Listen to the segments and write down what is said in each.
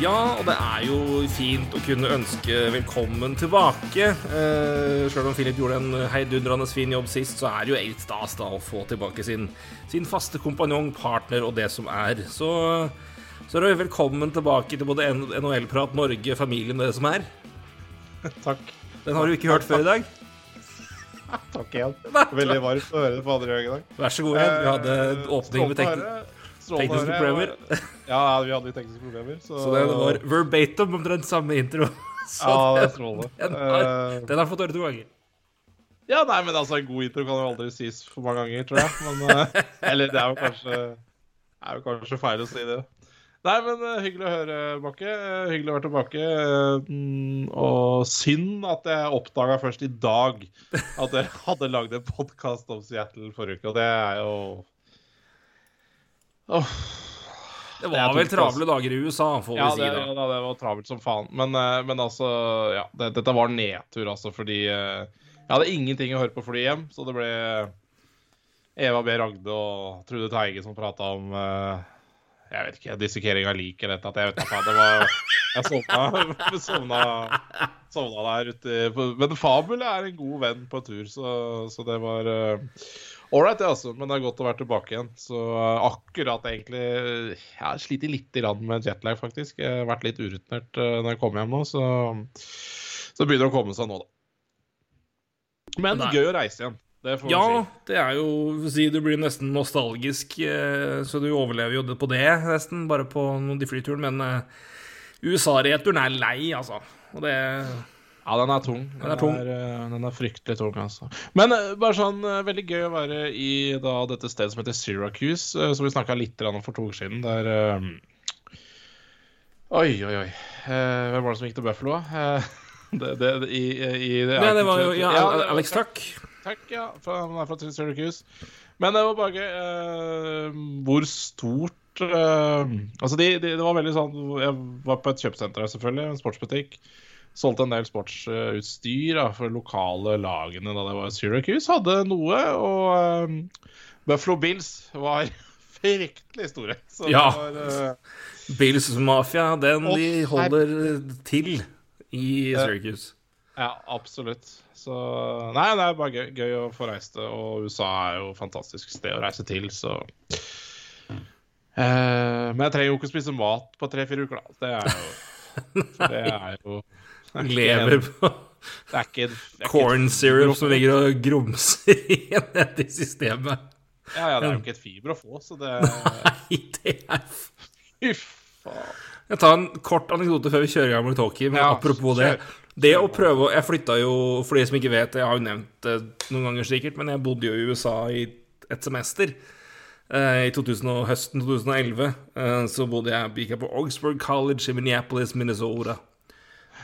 Ja, og det er jo fint å kunne ønske velkommen tilbake. Eh, Sjøl om Philip gjorde en heidundrende fin jobb sist, så er det jo helt stas da å få tilbake sin, sin faste kompanjong, partner og det som er. Så, så er det velkommen tilbake til både NHL-prat Norge, familien og det som er. Takk. Den har du ikke hørt før i dag. Takk igjen. Veldig varmt å høre det på andre gang i dag. Vær så god igjen. Vi hadde åpning med teknisk tekniske problemer. Ja, vi hadde jo tekniske problemer. Så, Så det var verbatim omtrent samme intro. Så Ja, det er den, strålende. den, har, Eh, den har fått høre to ganger. Ja, nei, men altså, en god intro kan jo aldri sies for mange ganger, tror jeg. Men, eh, eller det er jo kanskje er jo kanskje feil å si det. Nei, men uh, hyggelig å høre, Bakke. Uh, hyggelig å være tilbake. Mm, og synd at jeg oppdaga først i dag at dere hadde lagd en podkast om Seattle forrige uke, og det er jo Åh, Det Det var vel travle dager i USA, får vi ja, si det, da. ja, det var travelt som faen. Men, eh, men altså, ja. Det, dette var nedtur, altså, fordi eh, jeg hadde ingenting å høre på flyet hjem, så det ble Eva B. Ragde og Trude Teige som prata om eh, Jeg vet ikke, dissekering av lik eller et eller annet. Jeg vet ikke, det var Jeg sovna, sovna, sovna der ute Men Fabel er en god venn på tur, så, så det var Ålreit, det, altså. Men det er godt å være tilbake igjen. Så eh, akkurat egentlig Jeg har slitt litt med jetlag, faktisk. Jeg har vært litt urutinert eh, når jeg kom hjem nå, så Så begynner det å komme seg nå, da. Men Nei. gøy å reise igjen. Det får Ja, si. det er jo si, Du blir nesten nostalgisk, eh, så du overlever jo det på det, nesten, bare på noen de flyturen. Men USA-returen er lei, altså. Og det Ja, den er tung. Den, er tung. Er, den er fryktelig tung, altså. Men eh, bare sånn eh, veldig gøy å være i da, dette stedet som heter Syracuse, eh, som vi snakka litt om for to uker siden. Der um... Oi, oi, oi. Eh, hvem var det som gikk til Buffalo? Eh, det, det, i, i, det, Nei, det var jo ja, Alex Tuck. Takk, ja. Fra, han er fra Syracuse. Men det var bare gøy Uh, hvor stort uh, Altså, de, de, det var veldig sånn Jeg var på et kjøpesenter, her, selvfølgelig, en sportsbutikk. Solgte en del sportsutstyr da, for lokale lagene da det var Syracuse. Hadde noe, og um, Buffalo Bills var fryktelig store. Så Ja. var eh, Bills Mafia, den og, de holder til i Syracuse. Ja, absolutt. Så Nei, det er bare gøy, gøy å få reist det, og USA er jo et fantastisk sted å reise til, så eh, Men jeg trenger jo ikke å spise mat på tre-fire uker, da. Det er jo Det er jo Lever på Det er ikke, det er corn syrup som ligger og grumser igjen nede systemet. Ja, ja, det er jo ikke et fiber å få, så det Nei, det er Fy faen. Jeg tar en kort anekdote før vi kjører i gang med talkie. Men Ja, apropos det. Det å prøve å Jeg flytta jo, for de som ikke vet, jeg har jo nevnt det noen ganger sikkert, men jeg bodde jo i USA i et semester. Eh, I 2000, høsten 2011 eh, så bodde jeg, gikk jeg på Augsburg College i Minneapolis, Minnesota.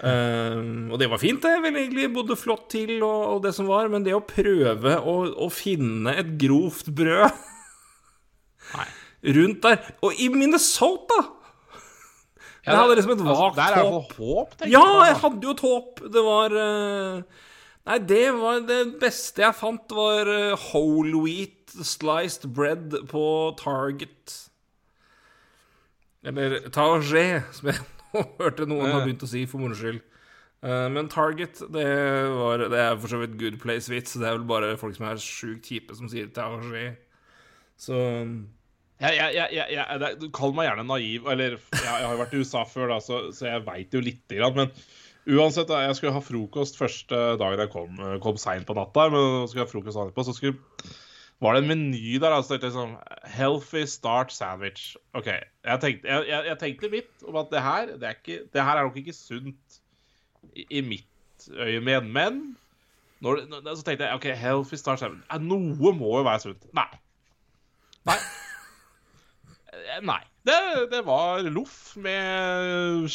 Eh, og det var fint, det. Veldig hyggelig. Bodde flott til og, og det som var. Men det å prøve å, å finne et grovt brød rundt der Og i Minnesota! Jeg hadde liksom et Altså, vagt er håp. håp, Ja, jeg. jeg hadde jo et håp. Det var uh, Nei, det var det beste jeg fant, var eh, whole wheat sliced bread på Target. Eller Target, som jeg hørte noen har begynt å si for moro skyld. Eh, men Target, det, var, det er for så vidt good place-vits. Det er vel bare folk som er sjukt kjipe, som sier Target. Så Jeg, jeg, jeg, jeg, det- kaller meg gjerne naiv, eller jeg, har jo vært i USA før, da, så, så jeg veit jo lite grann. Men uansett, da, jeg skulle ha frokost første dagen jeg kom, kom seint på natta. Men så skulle jeg ha frokost etterpå, så skulle, var det en meny der. Altså, liksom, Healthy start sandwich. OK. Jeg tenkte, jeg, jeg, tenkte litt om at det her, det, er ikke, det her er nok ikke sunt i, i mitt øyemed. Men når, når, så tenkte jeg OK, healthy start sandwich. Noe må jo være sunt. Nei. Nei. Eh, Nei. Det, det var loff med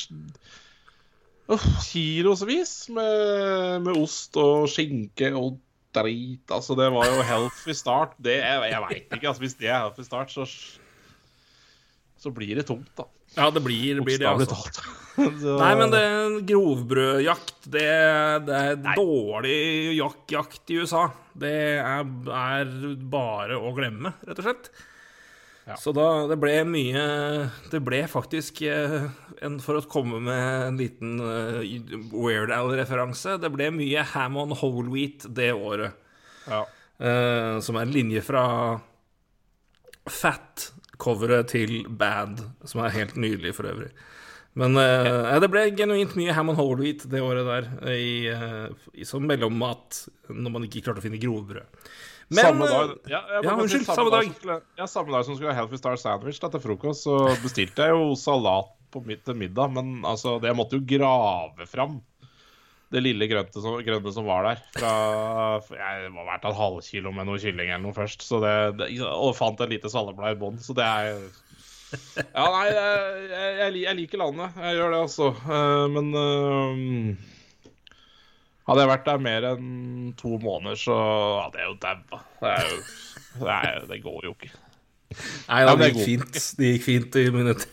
uh, kilosvis med, med ost og skinke og drit. Altså, det var jo healthy start. Det, jeg jeg veit ikke. Altså, hvis det er healthy start, så, så blir det tungt, da. Ja, det blir, det blir det, altså. Så- Nei, men det er grovbrødjakt, det, det er dårlig jak jakt i USA. Det er, er bare å glemme, rett og slett. Ja. Så da Det ble mye Det ble faktisk eh, en, For å komme med en liten uh, Weird Al-referanse Det ble mye ham on whole wheat det året. Ja. Uh, som er en linje fra Fat-coveret til Bad, som er helt nydelig for øvrig. Men uh, det ble genuint mye ham on whole wheat det året der, i, uh, i som mellommat når man ikke klarte å finne grovbrød. Men samme dag eh, ja, jeg ja, unnskyld, samme dag. som Skulle, ja, samme dag som skulle ha Healthy Star Sandwich da, til frokost, så bestilte jeg jo salat på midt til middag, men altså, det, jeg måtte jo grave fram det lille grønne som, grønne som var der. Fra, jeg må ha vært en halvkilo med noe kylling eller noe først, så det, det, og fant et lite salleblad i bånn, så det er Ja, nei, jeg, jeg, jeg liker landet. Jeg gjør det, altså. Eh, Men eh, hadde jeg vært der mer enn to måneder, så hadde jeg jo daua. Er det, går jo ikke. Nei, Ja, det gikk fint. Det gikk fint i minutt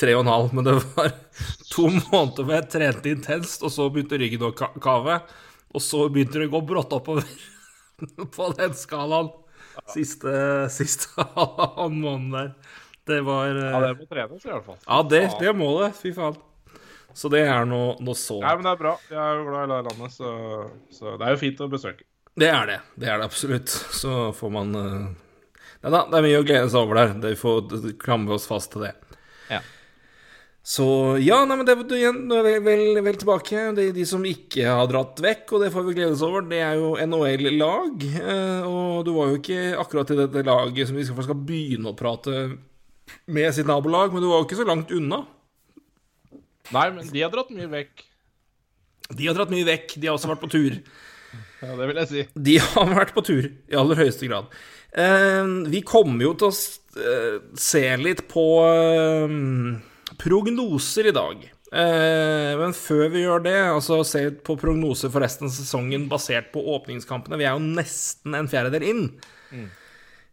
tre og en halv, men det var to måneder hvor jeg trente intenst, og så begynte ryggen å kave. Og så begynte det å gå brått oppover på den skalaen. Siste, siste halvannen måned der. Det var eh, Ja, det må trenes i hvert fall. Ja, det, det må det. Fy faen. Så det er noe, noe så Nei, men det er bra. Jeg er jo glad i det landet, så, så det er jo fint å besøke. Det er det. Det er det absolutt. Så får man eh, Nei da, det er mye å glede seg over der. Det får klamre oss fast til det. Ja. Så ja, nei, men det var igjen nå er vi vel, vel tilbake. De, de som ikke har dratt vekk, og det får vi glede oss over, det er jo NHL-lag. Eh, og du var jo ikke akkurat i dette laget som vi skal, skal begynne å prate med sitt nabolag, men du var jo ikke så langt unna. Nei, men de har dratt mye vekk. De har dratt mye vekk. De har også vært på tur. Ja, det vil jeg si. De har vært på tur, i aller høyeste grad. Eh, vi kommer jo til å eh, se litt på eh, prognoser i dag. Men før vi gjør det, altså se på prognoser for resten av sesongen basert på åpningskampene Vi er jo nesten en fjerdedel inn.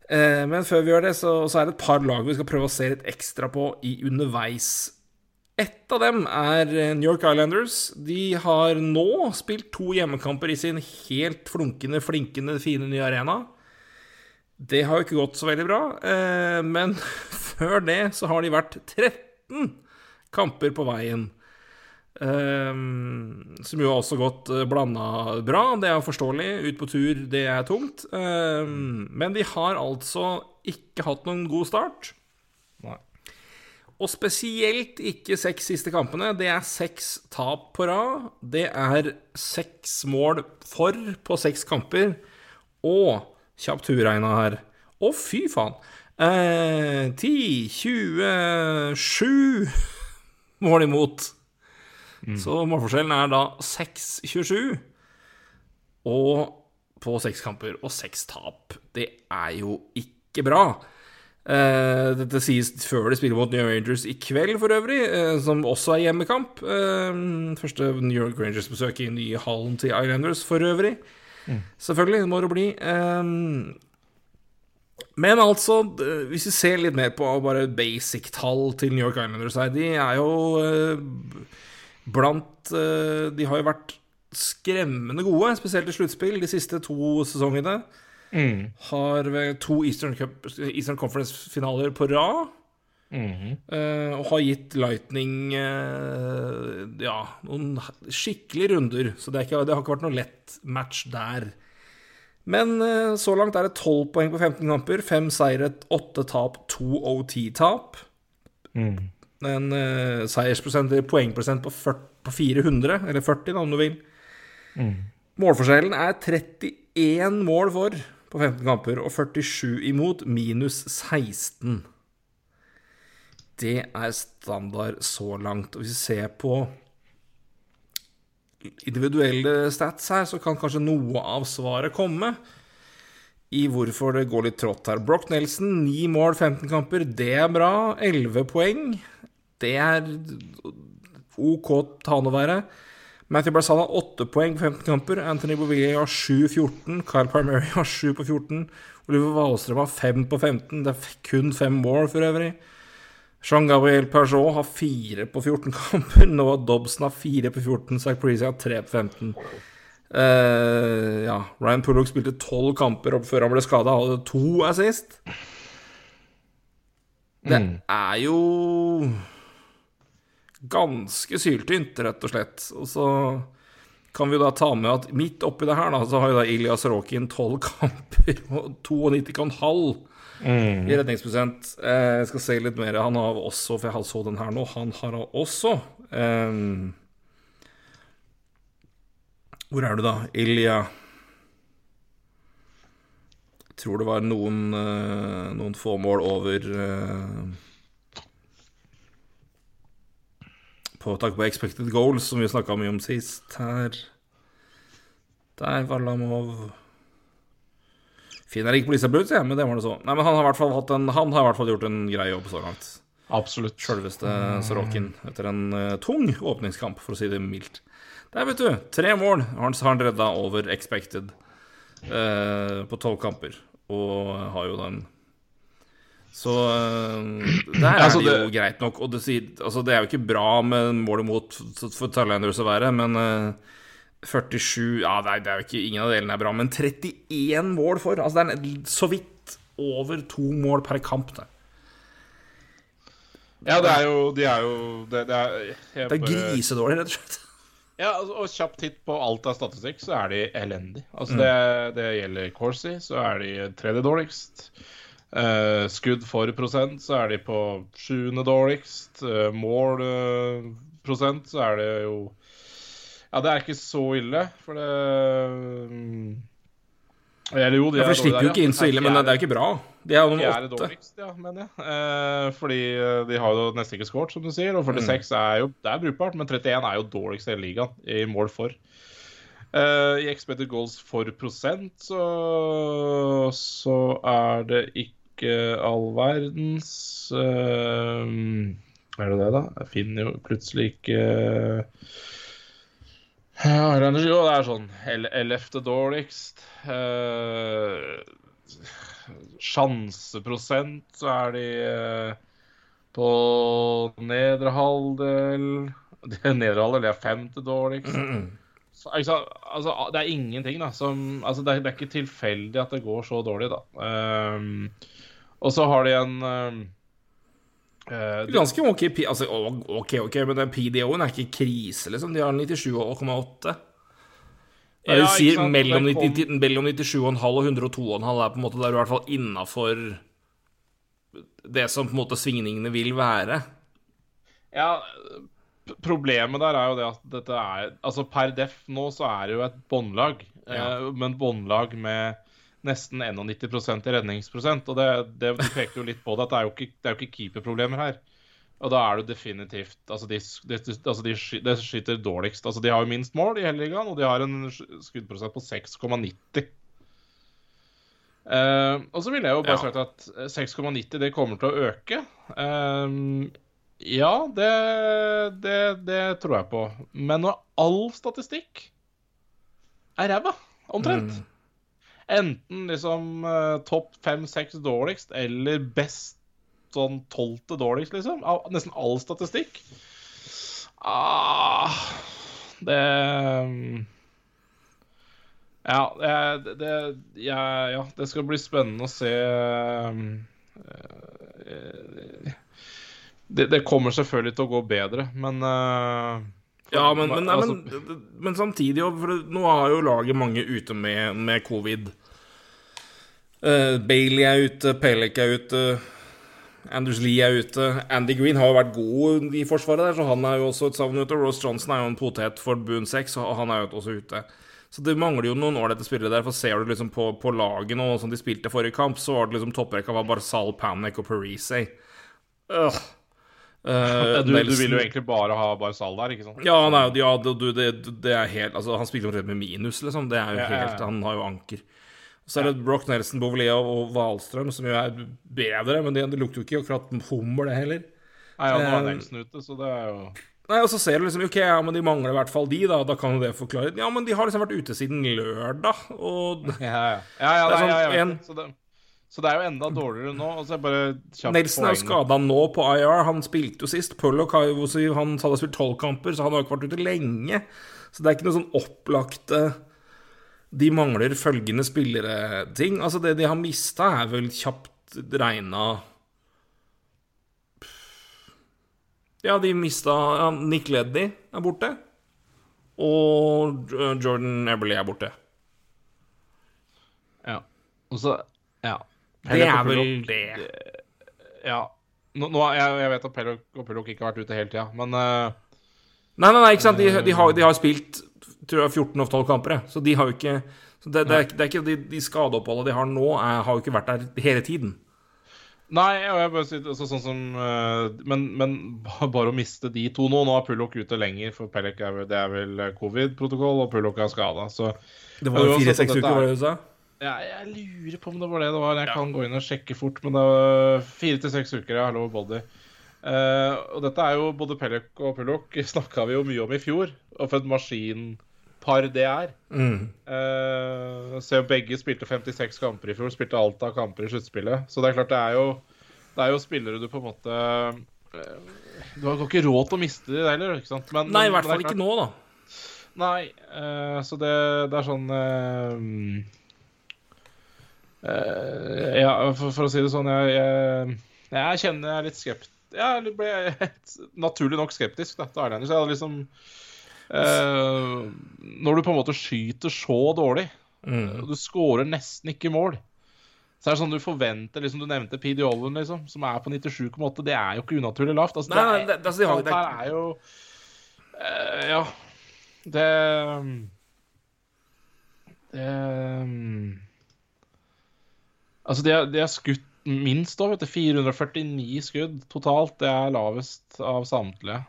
Eh, men før vi gjør det, så, så er det et par lag vi skal prøve å se litt ekstra på i underveis. Ett av dem er eh, New York Islanders. De har nå spilt to hjemmekamper i sin helt flunkende, flinkende, fine nye arena. Det har jo ikke gått så veldig bra, eh, men før det så har de vært 13 kamper på veien. Eh, som jo har også gått blanda bra. Det er forståelig. Ut på tur, det er tungt. Men de har altså ikke hatt noen god start. Nei. Og spesielt ikke seks siste kampene. Det er seks tap på rad. Det er seks mål for på seks kamper. Og kjapt huregna her. Å, fy faen. Eh, 10, 27 mål imot. Så målforskjellen er da 6-27. Og på seks kamper og seks tap. Det er jo ikke bra. Eh, dette sies før de spiller mot New York Rangers i kveld, for øvrig, eh, som også er hjemmekamp. Eh, første New York Rangers-besøk i nye hallen til Islanders, for øvrig. Selvfølgelig, det må det bli. Men altså, hvis vi ser litt mer på bare basic-tall til New York Islanders her, de er jo blant De har jo vært skremmende gode, spesielt i sluttspill, de siste to sesongene. Har to Eastern, Cup, Eastern Conference-finaler på rad. eh, og har gitt Lightning uh, ja, noen skikkelige runder. Så det, ikke, det har ikke vært noe lett match der. Men uh, så langt er det 12 poeng på 15 kamper. 5 seire, 8 tap, 2 OT-tap. En eh, seiersprosent, eller poengprosent på, 40, på 400, eller 40, da, om du vil. Målforskjellen er 31 mål for på 15 kamper og 47 imot, minus 16. Det er standard så langt. Og hvis vi ser på individuelle stats her, så kan kanskje noe av svaret komme i hvorfor det går litt trått her. Brock Nelson, 9 mål, 15 kamper. Det er bra. 11 poeng. Det er OK ta han å være. Matthew Barzal har 8 poeng på 15 kamper. Anthony Bouvier har 7-14. Kyle Primary har 7 på 14. Oliver Wahlstrøm har 5 på 15. Det er kun 5 mål for øvrig. Jean-Gabriel Pajot har 4 på 14 kamper. Noah Dobson har 4 på 14. Zach Preezy har 3 på 15. Uh, ja, Ryan Pullock spilte 12 kamper opp før han ble skada. Hadde to assist. Det Mm. er jo ganske syltynt, rett og slett. Og så kan vi da ta med at midt oppi det her, da, så har jo da Ilya Sorokin 12 kamper og 92,5 i redningsprosent. Eh, Jeg skal se litt mer. Han har også, for jeg så den her nå, han har også eh, Hvor er du da? Ilya Jeg tror det var noen, eh, noen få mål over eh, På takk på expected goals, som vi snakka mye om sist. Her Der, Varlamov Finner ikke på Lisa Blues, jeg, men det var det så. Nei, men han har i hvert fall, en, han har i hvert fall gjort en grei jobb så langt. Absolutt. Sjølveste Sorokin etter en uh, tung åpningskamp, for å si det mildt. Der, vet du. Tre mål har han redda over expected uh, på tolv kamper. Og har jo den Så eh, der er Altså, det jo det- greit nok. Og det, altså, det er jo ikke bra med mål mot for Thailanders å være, men eh, 47 Ja, det er, det jo ikke Ingen av delene er bra, men 31 mål for. Altså, det er så vidt over to mål per kamp. Det. Ja, det er jo De er jo Det, det er, Det er grisedårlig, rett og slett. Ja, altså, og kjapt titt på alt av statistikk, så er de elendig. Altså, Mm. det, det gjelder Corsi, så er de tredje dårligst. Eh, skudd for prosent, så er de på sjuende dårligst. Uh, mål uh, prosent, så er det jo Ja, det er ikke så ille, for det mm, Eller jo, de Ja, for de slipper jo ikke inn så ille, men det, er jo ikke bra. De er jo er nummer åtte. dårligst, ja, mener jeg. Eh, fordi de har jo nesten ikke scoret, som du sier. Og 46 er jo det er brukbart, men 31 er jo dårligst i hele ligaen i mål for. Eh, I expected goals for prosent så, så er det ikke all verdens eh, Er det det, da? Jeg finner jo plutselig ikke ja, jo, det er sånn el- ellevte dårligst. Eh, sjanseprosent så er de eh, på nedre halvdel nedre halvdel er femte dårligst. Ikke altså, det er ingenting da som altså, det, er, det er ikke tilfeldig at det går så dårlig, da. Ehm, og så har de en eh, Ganske ok, altså, ok, ok, men den PDO-en er ikke krise, liksom. De har 97,8. Ja, du sier sant, mellom, kom- 90, mellom 97,5 og 102,5 er på en måte der du i hvert fall innafor det som på en måte svingningene vil være. Ja, problemet der er jo det at dette er Altså per def nå så er det jo et båndlag, Ja. eh, men båndlag med nesten 91% i redningsprosent. Og det, det du peker jo litt på det, at det er jo ikke, det er jo ikke keeperproblemer her. Og da er det definitivt Altså, de, de, altså de, de skyter dårligst. Altså, de har jo minst mål i hele ligaen, og de har en skuddprosent på 6,90. Uh, og så ville jeg jo bare Ja. sagt at eh, 6,90 det kommer til å øke. Uh, ja, det, det, det tror jeg på. Men når all statistikk er ræva, omtrent Enten liksom eh, topp fem-seks dårligst eller best sånn tolvte dårligst, liksom. Av nesten all statistikk. Ah, det mm, Ja, det, det ja, ja, det skal bli spennende å se eh, det, det kommer selvfølgelig til å gå bedre, men eh, Ja, men, men, altså- men, men samtidig For nå har jo laget mange ute med, med covid. Eh, Bailey er ute, Pelek er ute, Anders Lee er ute. Andy Green har jo vært god i forsvaret der, så han er jo også et savn ute. Ross Johnson er jo en potet for Boon 6, og han er jo også ute. Så det mangler jo noen ålreite spillere der. For ser du liksom på, på laget nå, som de spilte forrige kamp, så var det liksom topprekka var Barzal, Panic og Parise. Uh. Uh, du, du vil jo egentlig bare ha Barzal der, ikke sant? ja, nei, ja det, du, det, det er helt Altså, han spiller omtrent med minus, liksom. Det er jo Ja, ja, ja. helt Han har jo anker. Så er det Broch Nelson, Bovelia og Wahlstrøm, som jo er bedre, men det, lukter jo ikke akkurat hummer, det heller. Nei, ja, nå er Eh, Nelson ute, så det er jo Nei, og så ser du liksom Ok, ja, men de mangler i hvert fall de, da. Da kan jo det forklare Ja, men de har liksom vært ute siden lørdag, og Ja, ja. ja, ja, Det er nei, sånn ja, en- Så, det, så det er jo enda dårligere nå. Og så er bare kjapt Nelson er jo poeng. skada nå på IR. Han spilte jo sist. Pullock har jo så Han hadde spilt tolv kamper, så han har ikke vært ute lenge. Så det er ikke noe sånn opplagte De mangler følgende spillere-ting. Altså, det de har mista, er vel kjapt regna Ja, de mista ja, Nick Leddy er borte. Og eh, Jordan Eberley er borte. Ja. Og så Ja. Det er vel det. Ja. Nå, nå, jeg, jeg vet at Pellock og Pellock ikke har vært ute hele tida, men uh, Nei, nei, nei, ikke sant. De, de, har, de har spilt tror jeg, 14 av 12 kamper, så de har jo ikke så det, det, er, det er ikke De, de skadeoppholdene de har nå, er, har jo ikke vært der hele tiden. Nei, og jeg bare sier, altså, sånn som eh, men, men bare å miste de to nå Nå er Pullock ute lenger, for Pellek er det er vel covid-protokoll, og Pullock er skada. Så Det var jo fire-seks uker, var det du sa? ja, jeg lurer på om det var det det var. Jeg kan gå inn og sjekke fort, men det var fire til seks uker, ja. hello body. Uh, og dette er jo både Pellek og Pullock snakka vi jo mye om i fjor, og for et maskinpar det er. Mm. Uh, ser begge spilte 56 kamper i fjor, spilte alt av kamper i sluttspillet. Så det er klart, det er jo, det er jo spillere du på en måte uh, Du har ikke råd til å miste de heller, ikke sant? Men, Nei, i hvert fall ikke nå, da. Nei, uh, så det, det er sånn Ja, for, for å si det sånn, jeg, jeg, jeg kjenner jeg er litt skeptisk Jeg ble naturlig nok skeptisk da, til Islanders. Jeg hadde liksom eh, Når du på en måte skyter så dårlig Mm. og du scorer nesten ikke mål. Så er det sånn du forventer liksom Du nevnte P.D. Ollen, liksom, som er på 97,8. Det er jo ikke unaturlig lavt. Altså, Nei, nei, det, det, altså, det, er jo uh, Ja. Det Det Altså, de har, de har skutt minst da. vet du. 449 skudd totalt. Det er lavest av samtlige.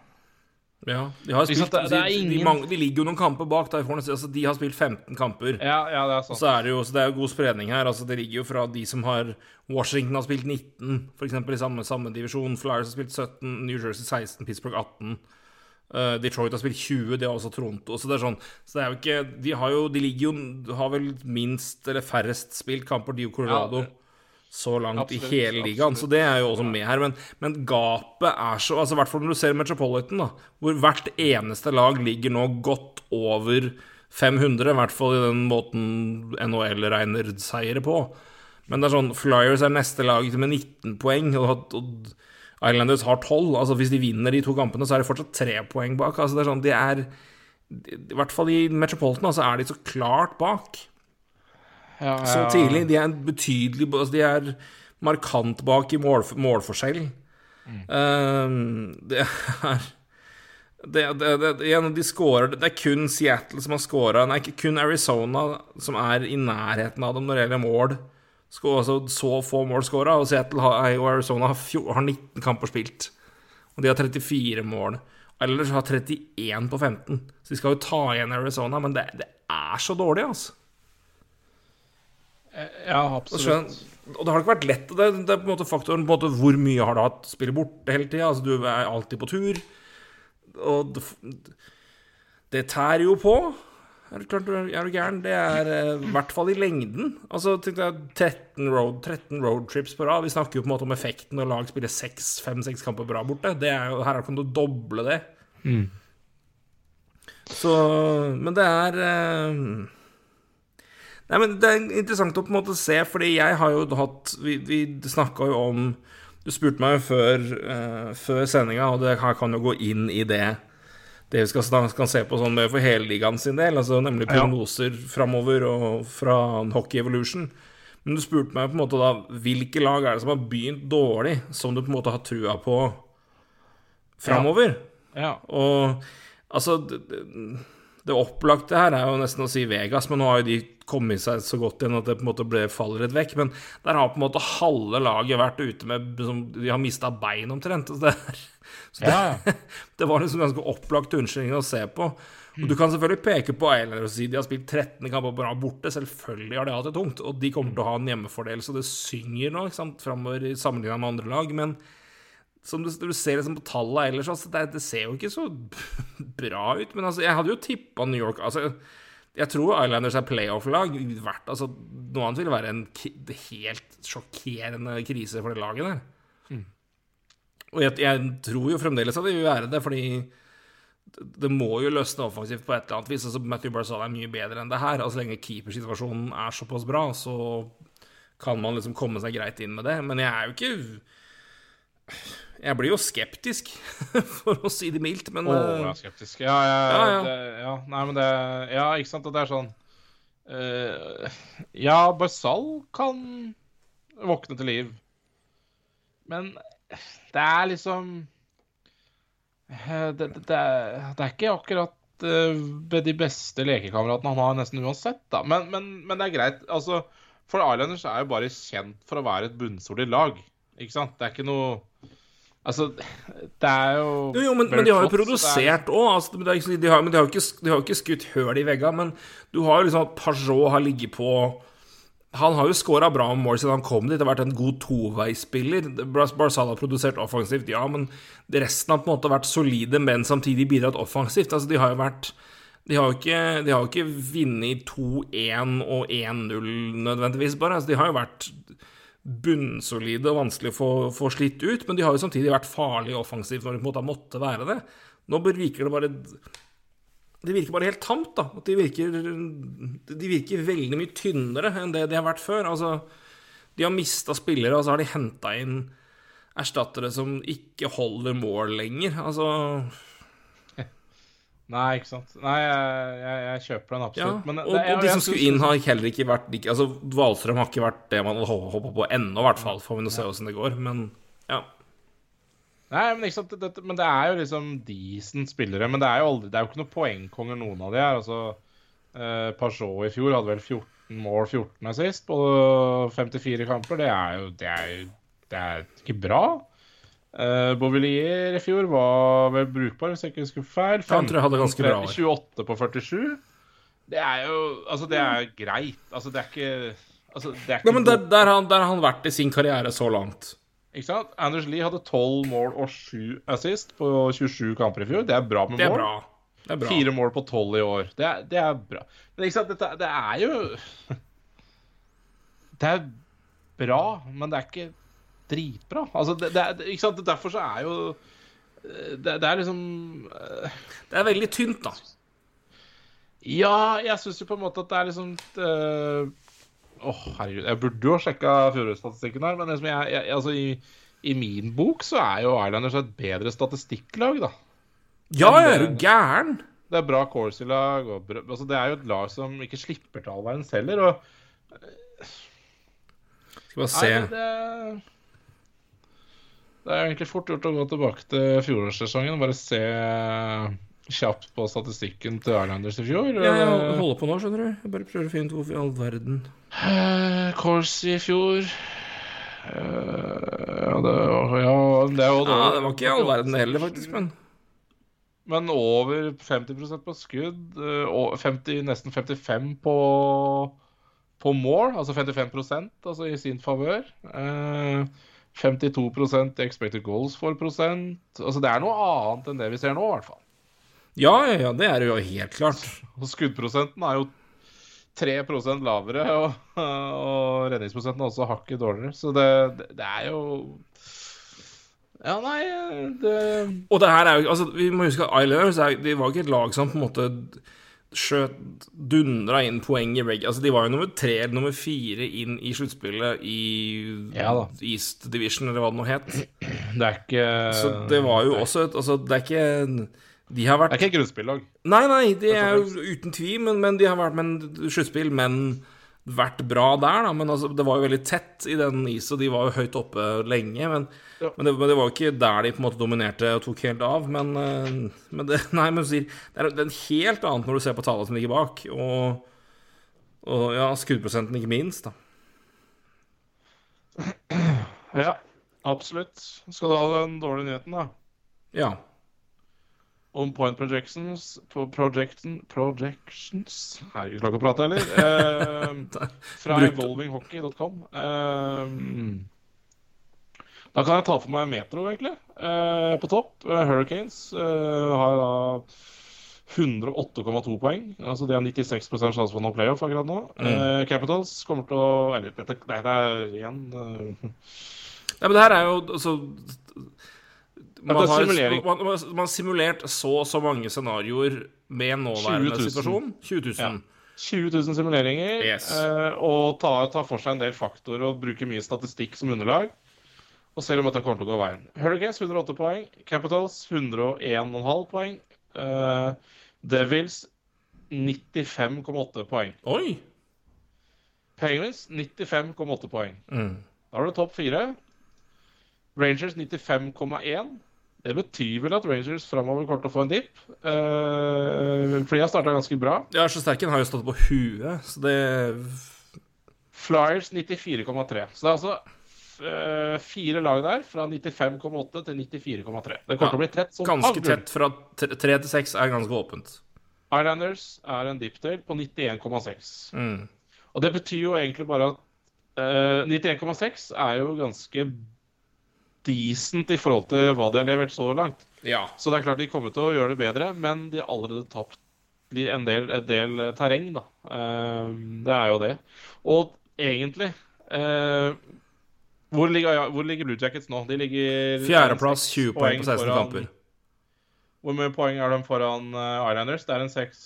Ja, de har spilt det- det ingen... de, mange, de ligger jo noen kamper bak. Får altså, de har spilt 15 kamper. Ja, ja, det er Og så er det jo så det er jo god spredning her. altså Det ligger jo fra de som har Washington har spilt 19, f.eks. i samme, samme divisjon. Flyers har spilt 17, New Jersey 16, Pittsburgh 18. Uh, Detroit har spilt 20, det har også Toronto. Så det er sånn Så det er jo ikke De har jo De ligger jo Har vel minst eller færrest spilt kamper, de og Colorado. Ja, så langt absolutt, i hele ligaen, så det er jo også med her. Men, men gapet er så altså I hvert fall når du ser Metropolitan, da, hvor hvert eneste lag ligger nå godt over 500, i hvert fall i den måten NHL regner seire på. Men det er sånn Flyers er neste lag med 19 poeng, og, og Islanders har 12. Altså Hvis de vinner de to kampene, så er det fortsatt tre poeng bak. Altså det er sånn, de er I hvert fall i Metropolitan altså er de så klart bak Ja, så tidlig. De er betydelig altså De er markant bak i mål, målforskjell. Um, det er det, det, det, igjen, de scorer, det er kun Seattle som har scora. er ikke kun Arizona som er i nærheten av dem når det gjelder mål. Skå- altså, så få mål scora. Og Seattle har, og Arizona har, har 19 kamper spilt. Og de har 34 mål. Ellers har 31 på 15. Så de skal jo ta igjen Arizona, men det, det er så dårlig, altså. Ja, absolutt. Og det har ikke vært lett. Det, det er på en måte faktoren på en måte hvor mye har du hatt spillet borte hele tida. Altså, du er alltid på tur. Og det, det tærer jo på. Er du klart, du er er du gæren? Det er eh, i hvert fall i lengden. Altså, deg 13 road, 13 roadtrips på rad. Vi snakker jo på en måte om effekten når lag spiller 5-6 kamper på rad borte. Det er jo, her kan du doble det. Så Men det er eh, Nei, men Det er interessant å på en måte se, fordi jeg har jo hatt Vi, vi snakka jo om Du spurte meg før, uh, før sendinga, og det her kan jo gå inn i det det vi skal, skal se på sånn for hele ligaen sin del, altså nemlig prognoser framover og fra Hockey Evolution. Men du spurte meg på en måte da hvilke lag er det som har begynt dårlig, som du på en måte har trua på framover? Ja. Og altså det, det, det opplagte her er jo nesten å si Vegas, men nå har jo de kommet seg så godt igjen at det på en måte ble, faller litt vekk. Men der har på en måte halve laget vært ute med som, De har mista bein omtrent. Så det, så det, Ja, det var liksom ganske opplagt unnskyldning å se på. Og Du kan selvfølgelig peke på Eiler og si de har spilt 13 kamper på rad borte. Selvfølgelig har de hatt det tungt, og de kommer til å ha en hjemmefordel, så det synger nå framover sammenligna med andre lag. Men som du, du ser liksom på tallene ellers, altså, det, det, ser jo ikke så bra ut. Men altså, jeg hadde jo tippa New York altså, Jeg tror Islanders er playoff-lag. Altså, noe annet ville være en helt sjokkerende krise for det laget der. Mm. Og jeg, jeg, tror jo fremdeles at det vil være det, fordi det må jo løsne offensivt på et eller annet vis. Altså, Matthew Barzal er mye bedre enn det her. Og så lenge keepersituasjonen er såpass bra, så kan man liksom komme seg greit inn med det. Men jeg er jo ikke jeg blir jo skeptisk, for å si det mildt, men Å, oh, jeg er skeptisk. Ja, ja, ja, ja. Det, ja. Nei, men det Ja, ikke sant, og det er sånn uh, Ja, Barzal kan våkne til liv, men det er liksom det, det, det, er ikke akkurat ved de beste lekekameratene han har nesten uansett, da. Men, men, men det er greit. Altså, for Islanders er jo bare kjent for å være et bunnsolid lag. Ikke sant? Det er ikke noe Altså, det er jo Jo, jo men, men, de har jo produsert òg. Altså, de, de, har, har ikke, ikke skutt høl i veggene. Men du har jo liksom at Pajot har ligget på Han har jo scora bra mål siden han kom dit. Det har vært en god toveispiller. Barzal har produsert offensivt, ja, men resten har på en måte vært solide, men samtidig bidratt offensivt. Altså, de har jo vært de har jo ikke, de har jo ikke vunnet 2-1 og 1-0 nødvendigvis, bare. Altså, de har jo vært bunnsolide og vanskelig å få, få, slitt ut, men de har jo samtidig vært farlige offensivt når de på en måte måtte være det. Nå virker det bare Det virker bare helt tamt, da. At de virker, de virker veldig mye tynnere enn det de har vært før. Altså, de har mista spillere, og så har de henta inn erstattere som ikke holder mål lenger. Altså Nei, ikke sant. Nei, jeg, jeg, jeg kjøper den absolutt. Ja, men, og, det, jeg, og, de som skulle inn, har heller ikke vært Altså, Valstrøm har ikke vært det man hadde håpa på ennå, i hvert fall. Får vi nå se åssen det går. Men ja. Nei, men, ikke sant, det, men det er jo liksom decent spillere. Men det er jo, aldri, det er jo ikke noe poengkonger, noen av de her. Altså, eh, Pajot i fjor hadde vel 14 mål 14 sist på 54 kamper. Det er jo det er, det er ikke bra. Uh, Beauvillier i fjor var vel brukbar, hvis jeg ikke husker feil. 15, tror jeg hadde ganske bra 28 på 47. Det er jo Altså, det er greit. Altså, det er ikke altså, det er ikke Nei, men der, der, har, der, har han vært i sin karriere så langt. Ikke sant? Anders Lie hadde 12 mål og 7 assist på 27 kamper i fjor. Det er bra med det er mål. Bra. Det er bra. Fire mål på 12 i år. Det er, det er bra. Men ikke sant, Dette, det er jo Det er bra, men det er ikke dritbra. Altså, det, det, ikke sant? Derfor så er jo eh, det, det, er liksom uh, Det er veldig tynt, da. Ja, jeg syns jo på en måte at det er liksom Åh, uh, oh, herregud. Jeg burde jo ha sjekka fjorårsstatistikken her, men liksom jeg, jeg, altså, i, i, min bok så er jo Islanders et bedre statistikklag, da. Ja, jeg er du gæren? Det er bra Corsi-lag. Altså, det er jo et lag som ikke slipper til all verdens heller. Og Skal bare se. Nei, det, det er egentlig fort gjort å gå tilbake til fjorårssesongen bare se kjapt på statistikken til Islanders i fjor. Ja, jeg holder på nå, skjønner du. Jeg bare prøver å finne ut hvorfor i all verden. Kors i fjor Ja, det, ja, det er jo ja, Det var ikke i all verden heller, faktisk, men Men over 50% på skudd. Og 50, nesten 55 på, på mål, altså 55% altså i sin favør. Eh, 52 i expected goals for prosent. Altså Det er noe annet enn det vi ser nå, i hvert fall. Ja, ja, ja, det er jo helt klart. Og skuddprosenten er jo 3% lavere, og, og redningsprosenten er også hakket dårligere. Så det, det, det, er jo Ja, nei det Og det her er jo Altså, vi må huske at Islanders det var ikke et lag som på en måte skjøt dundra inn poeng i reggae. Altså, de var jo nummer tre eller nummer fire inn i sluttspillet i ja, East Division, eller hva det nå het. Det er ikke Så det var jo også et Altså, det er ikke De har vært Det er ikke et grunnspillag? Nei, nei, de er jo uten tvil, men, men de har vært med sluttspill, men vært bra der, da. Men altså, det var jo veldig tett i den isen. de var jo høyt oppe lenge. Men, ja. men, det, men, det, var jo ikke der de på en måte dominerte og tok helt av. Men, eh, men det, nei, men det er, det er helt annet når du ser på tallene som ligger bak. Og, og ja, skuddprosenten ikke minst, da. Ja, absolutt. Skal du ha den dårlige nyheten, da? Ja on point projections projection, Projections Herregud, klarer ikke å prate, heller. Eh, fra evolvinghockey.com. Eh, da kan jeg ta for meg Metro, egentlig. eh, på topp. Eh, Hurricanes eh, har da 108,2 poeng. Altså De har 96 sjanse for noen playoff akkurat nå. Eh, Capitals kommer til å Eller dette nei, det er igjen Ja, men det her er jo altså man har, man, man, har simulert så og så mange scenarioer med nåværende 20 situasjon. 20 000. 20 000 simuleringer. Yes. eh, og tar ta for seg en del faktorer og bruker mye statistikk som underlag. Og ser om dette kommer til å gå veien. Hurricanes 108 poeng. Capitals 101,5 poeng. Eh, Devils 95,8 poeng. Oi! Penguins 95,8 poeng. Mm. Da har du topp fire. Rangers 95,1. Det betyr vel at Rangers framover kommer til å få en dipp. Uh, for de har starta ganske bra. Ja, Sjøsterken har jo stått på huet, så det Flyers 94,3. Så det er altså eh, fire lag der, fra 95,8 til 94,3. Det kommer til å bli tett Ganske hagl. tett fra tre tre til seks er ganske åpent. Islanders er en diptail på 91,6. Mm. Og det betyr jo egentlig bare at uh, 91,6 er jo ganske decent i forhold til hva de har levert så langt. Ja. Så det er klart de kommer til å gjøre det bedre, men de har allerede tapt en del, en del eh, terreng, da. Eh, det er jo det. Og egentlig eh, hvor, ligger, hvor ligger Blue Jackets nå? De ligger Fjerdeplass, 20 poeng på 16 foran- kamper. Hvor mye poeng er de foran Islanders? Det er en seks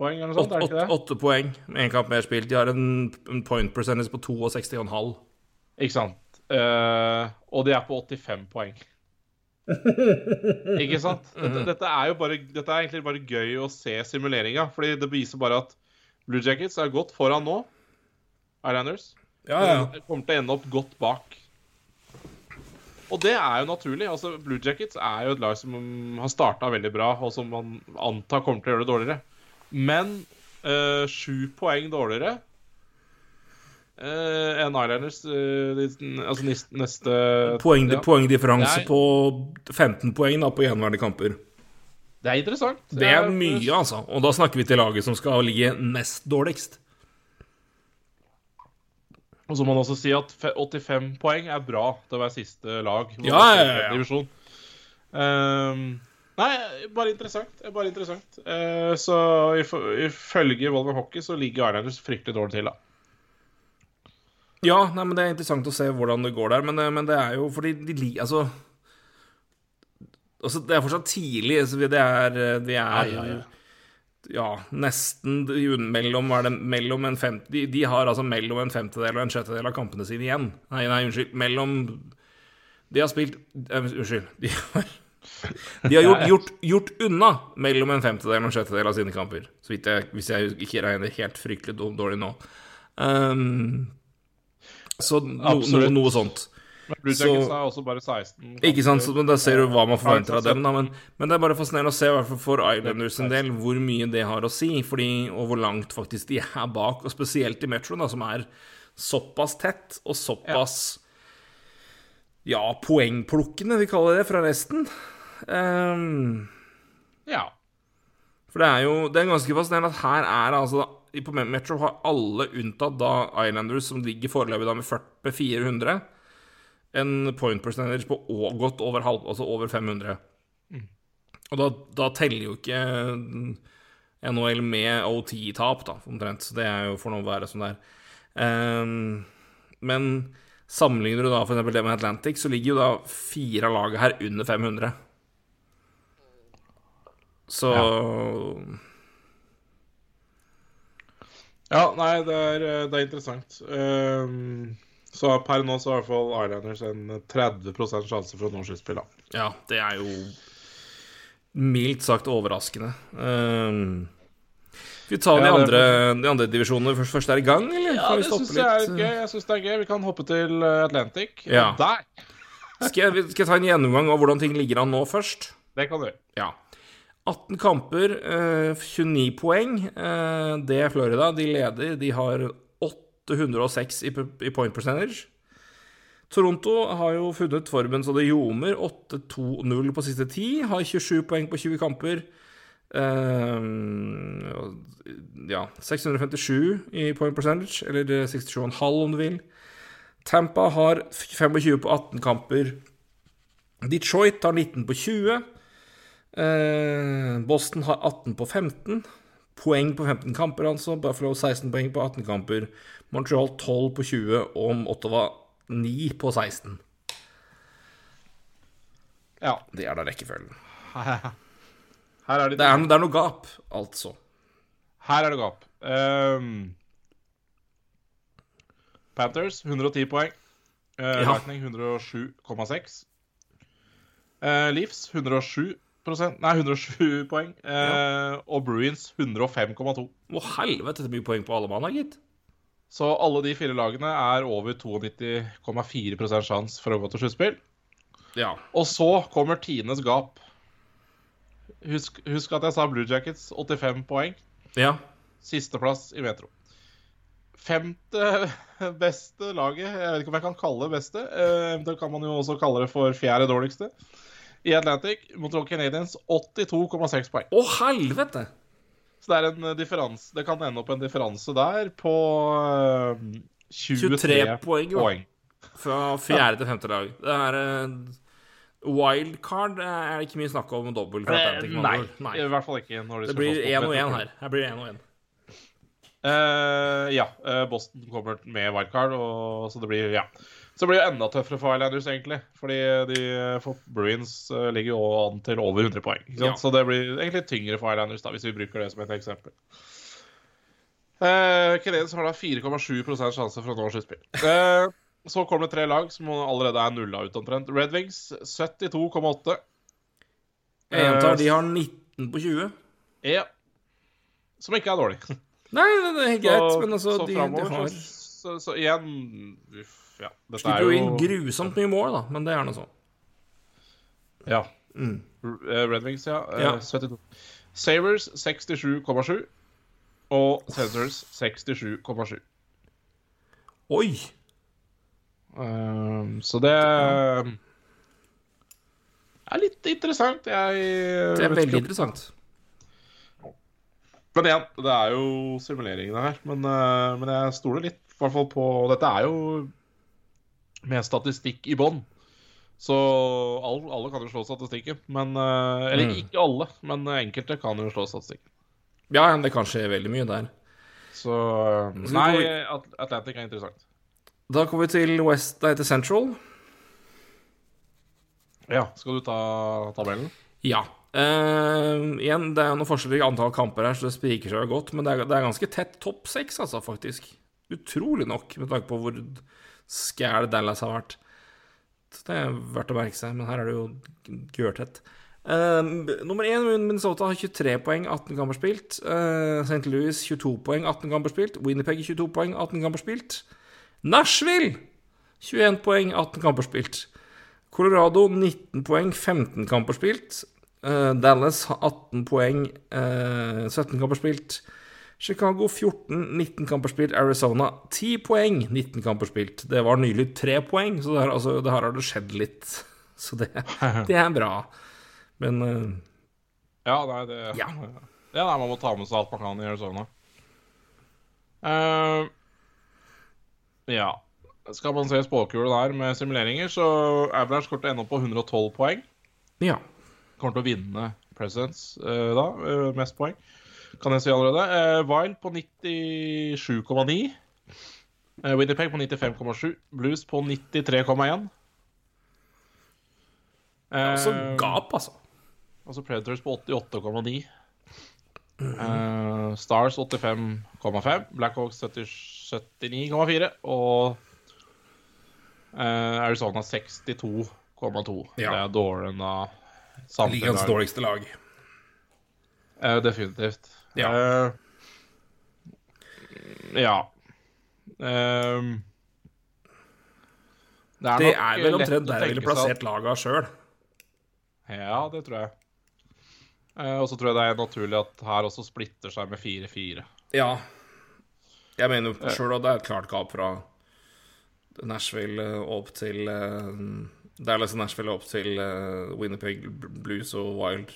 poeng eller noe sånt? Åtte, er det ikke det? åtte poeng med én kamp mer spilt. De har en, en point percentage på 62,5. Ikke sant. Eh, og de er på 85 poeng. Ikke sant? Dette, dette er jo bare, dette er egentlig bare gøy å se simuleringa. Fordi det viser bare at Blue Jackets er godt foran nå. Islanders. Ja, Men kommer til å ende opp godt bak. Og det er jo naturlig. altså Blue Jackets er jo et lag som har starta veldig bra, og som man antar kommer til å gjøre det dårligere. Men eh, sju poeng dårligere eh, en Islanders uh, altså neste, neste Poeng, ja. Poengdifferanse er- på 15 poeng da, på gjenværende kamper. Det er interessant. Det er mye, altså. Og da snakker vi til laget som skal ligge nest dårligst. Og så må man også si at 85 poeng er bra til å være siste lag. Ja, ja, ja. Ehm, nei, bare interessant. Bare interessant. Uh, så if- ifølge Volver Hockey så ligger Islanders fryktelig dårlig til, da. Ja, nei, men det er interessant å se hvordan det går der, men, det- men det er jo fordi de. Altså, altså Det er fortsatt tidlig. Så det er de er Ja, ja, ja. ja, nesten mellom, det, mellom en fem, de, de har altså mellom en femtedel og en sjettedel av kampene sine igjen. Nei, nei, unnskyld. Mellom De har spilt uh, Unnskyld. De har, de har gjort, gjort, gjort unna mellom en femtedel og en sjettedel av sine kamper. Jeg, hvis jeg ikke regner helt fryktelig dårlig nå. Um, så no, no, noe sånt. Men Blue Så- er også bare 16. Ikke sant, så, men Da ser du hva man forventer av dem. Da. Men, men det er bare fascinerende å se, hvert fall for Islanders en del, hvor mye det har å si. Fordi, og hvor langt faktisk de er bak. Og spesielt i Metro, da, som er såpass tett og såpass ja, poengplukkende, vi kaller det, fra resten. Um, Ja. for det er jo det er ganske fascinerende at her er altså På Metro har alle unntatt da Islanders, som ligger foreløpig da med 40 400, en point percentage på godt over halv, altså over 500. Og da, da teller jo ikke NHL med OT-tap, da, omtrent. Så det er jo for noe å være sånn der. Um, men sammenligner du da eksempel det med Atlantic, så ligger jo da fire av laget her under 500. Så Ja, nei, det er, eh, det er interessant. Um, så per nå så har i hvert fall Islanders en 30 sjanse for å nå sluttspillet. Ja, det er jo mildt sagt overraskende. Um, vi tar de Ja, de, andre, de andre divisjonene først, først er i gang, eller? Ja, vi det syns jeg er gøy. Jeg synes det er gøy. Vi kan hoppe til eh, Atlantic. Ja. Der! Skal jeg, skal jeg ta en gjennomgang av hvordan ting ligger an nå først? Det kan du. Ja. 18 kamper, eh, 29 poeng. Eh, det er Florida. De leder. De har 806 i, i point percentage. Toronto har jo funnet formen så det ljomer. 8-2-0 på siste ti. Har 27 poeng på 20 kamper. Uh, ja 657 i point percentage, eller 67,5 om du vil. Tampa har 25 på 18 kamper. Detroit har 19 på 20. Eh, Boston har 18 på 15. Poeng på 15 kamper, altså. Buffalo 16 poeng på 18 kamper. Montreal 12 på 20, og Ottawa 9 på 16. Ja. Det er da rekkefølgen. Her er det, Det er, det er noe gap, altså. Her er det gap. Um, Panthers 110 poeng. Uh, Ja. Lightning 107,6. Uh, Leafs 107 Nei, 107 poeng. Eh, Og Bruins 105,2. Å, helvete, det er mye poeng på alle mann, har gitt. Så alle de fire lagene er over 92,4 sjanse for å gå til sluttspill. Ja. Og så kommer tiendes gap. Husk, husk at jeg sa Blue Jackets 85 poeng. Ja. Sisteplass i Metro. Femte beste laget, jeg vet ikke om jeg kan kalle det beste. eh, Eventuelt kan man jo også kalle det for fjerde dårligste. I Atlantic, Montreal Canadiens 82,6 poeng. Å, helvete! Så det er en eh, differanse Det kan ende opp en differanse der på eh, 23, 23 poeng, poeng. Fra fjerde til femte lag. Det er eh, Wildcard er det ikke mye snakk om dobbel for Eh, Atlantic. Nei, Nei, i hvert fall ikke. Når de Det skal blir mot én og én her. Her blir det én og én. Uh, ja. Boston kommer med wildcard, og, så det blir ja. Så det blir enda tøffere for Islanders, egentlig. Fordi de for Bruins eh, ligger jo an til over 100 poeng. Ja. Så det blir egentlig tyngre for Islanders, da, hvis vi bruker det som et eksempel. Eh, Canadiens har da 4,7 sjanse for å nå sluttspill. Eh, så kommer det tre lag som allerede er nulla ut omtrent. Red Wings 72,8. Jeg gjentar, Eh, de har 19 på 20. Ja. Som ikke er dårlig. Nei, det er helt greit, men altså, så de, de fremover, har så, så, så igjen uff, ja, dette Slipper jo inn grusomt mye mål, da, men det er nå sånn. Ja. Mm. Eh, Red Wings, ja. eh, Ja. 72. Savers 67,7. Og Senators 67,7. Oi! Um, så det er litt interessant. Jeg Det er veldig interessant. Men igjen, det er jo simuleringene her. Men, men jeg stoler litt hvert fall på Dette er jo med statistikk i bånn. Så alle, alle kan jo slå statistikken. Men, uh, eller Mm. ikke alle, men enkelte kan jo slå statistikken. Ja, det kan skje veldig mye der. Så Nei, Atlantic er interessant. Da kommer vi til West, nei, til Central. Ja, Skal du ta tabellen? Ja. Uh, igjen, det er noen forskjeller i antall kamper her, så det spriker seg godt. Men det er, det er ganske tett topp seks, altså, faktisk. Utrolig nok, med tanke på hvor skæl Dallas har vært. Så det er verdt å merke seg, men her er det jo gørtett. Uh, nummer én, Minnesota har 23 poeng, 18 kamper spilt. Uh, St. Louis 22 poeng, 18 kamper spilt. Winnerpeg 22 poeng, 18 kamper spilt. Nashville 21 poeng, 18 kamper spilt. Colorado 19 poeng, 15 kamper spilt. Uh, Dallas har 18 poeng, eh, 17 kamper spilt. Chicago 14, 19 kamper spilt. Arizona 10 poeng, 19 kamper spilt. Det var nylig 3 poeng, så det her, altså, det her har det skjedd litt. Så det, det er bra. Men uh, Ja, nei, det Ja. ja nei, Man må ta med seg alt man kan i Arizona. Uh, ja. Skal man se spåkula der med simuleringer, så Avalanche kommer til å ende opp på 112 poeng. ja. Kommer til å vinne Presidents uh, da, uh, mest poeng. Kan jeg si allerede. Uh, Wild på 97,9. Uh, Winnipeg på 95,7. Blues på 93,1. Altså Så gap, altså. Altså Predators på 88,9. Uh, Stars 85,5. Blackhawks 79,4. Og uh, Arizona 62,2. Ja. Det er dårligere enn av Ligaens dårligste lag. Uh, definitivt. Ja. Uh, ja. Uh, Det nok er vel omtrent der jeg ville plassert laga sjøl. Ja, det tror jeg. Uh, og så tror jeg det er naturlig at her også splitter seg med 4-4. Ja. Jeg mener jo sjøl at det er et klart gap fra Nashville eh, opp til Det er liksom Nashville opp til Winnipeg Blues og Wild.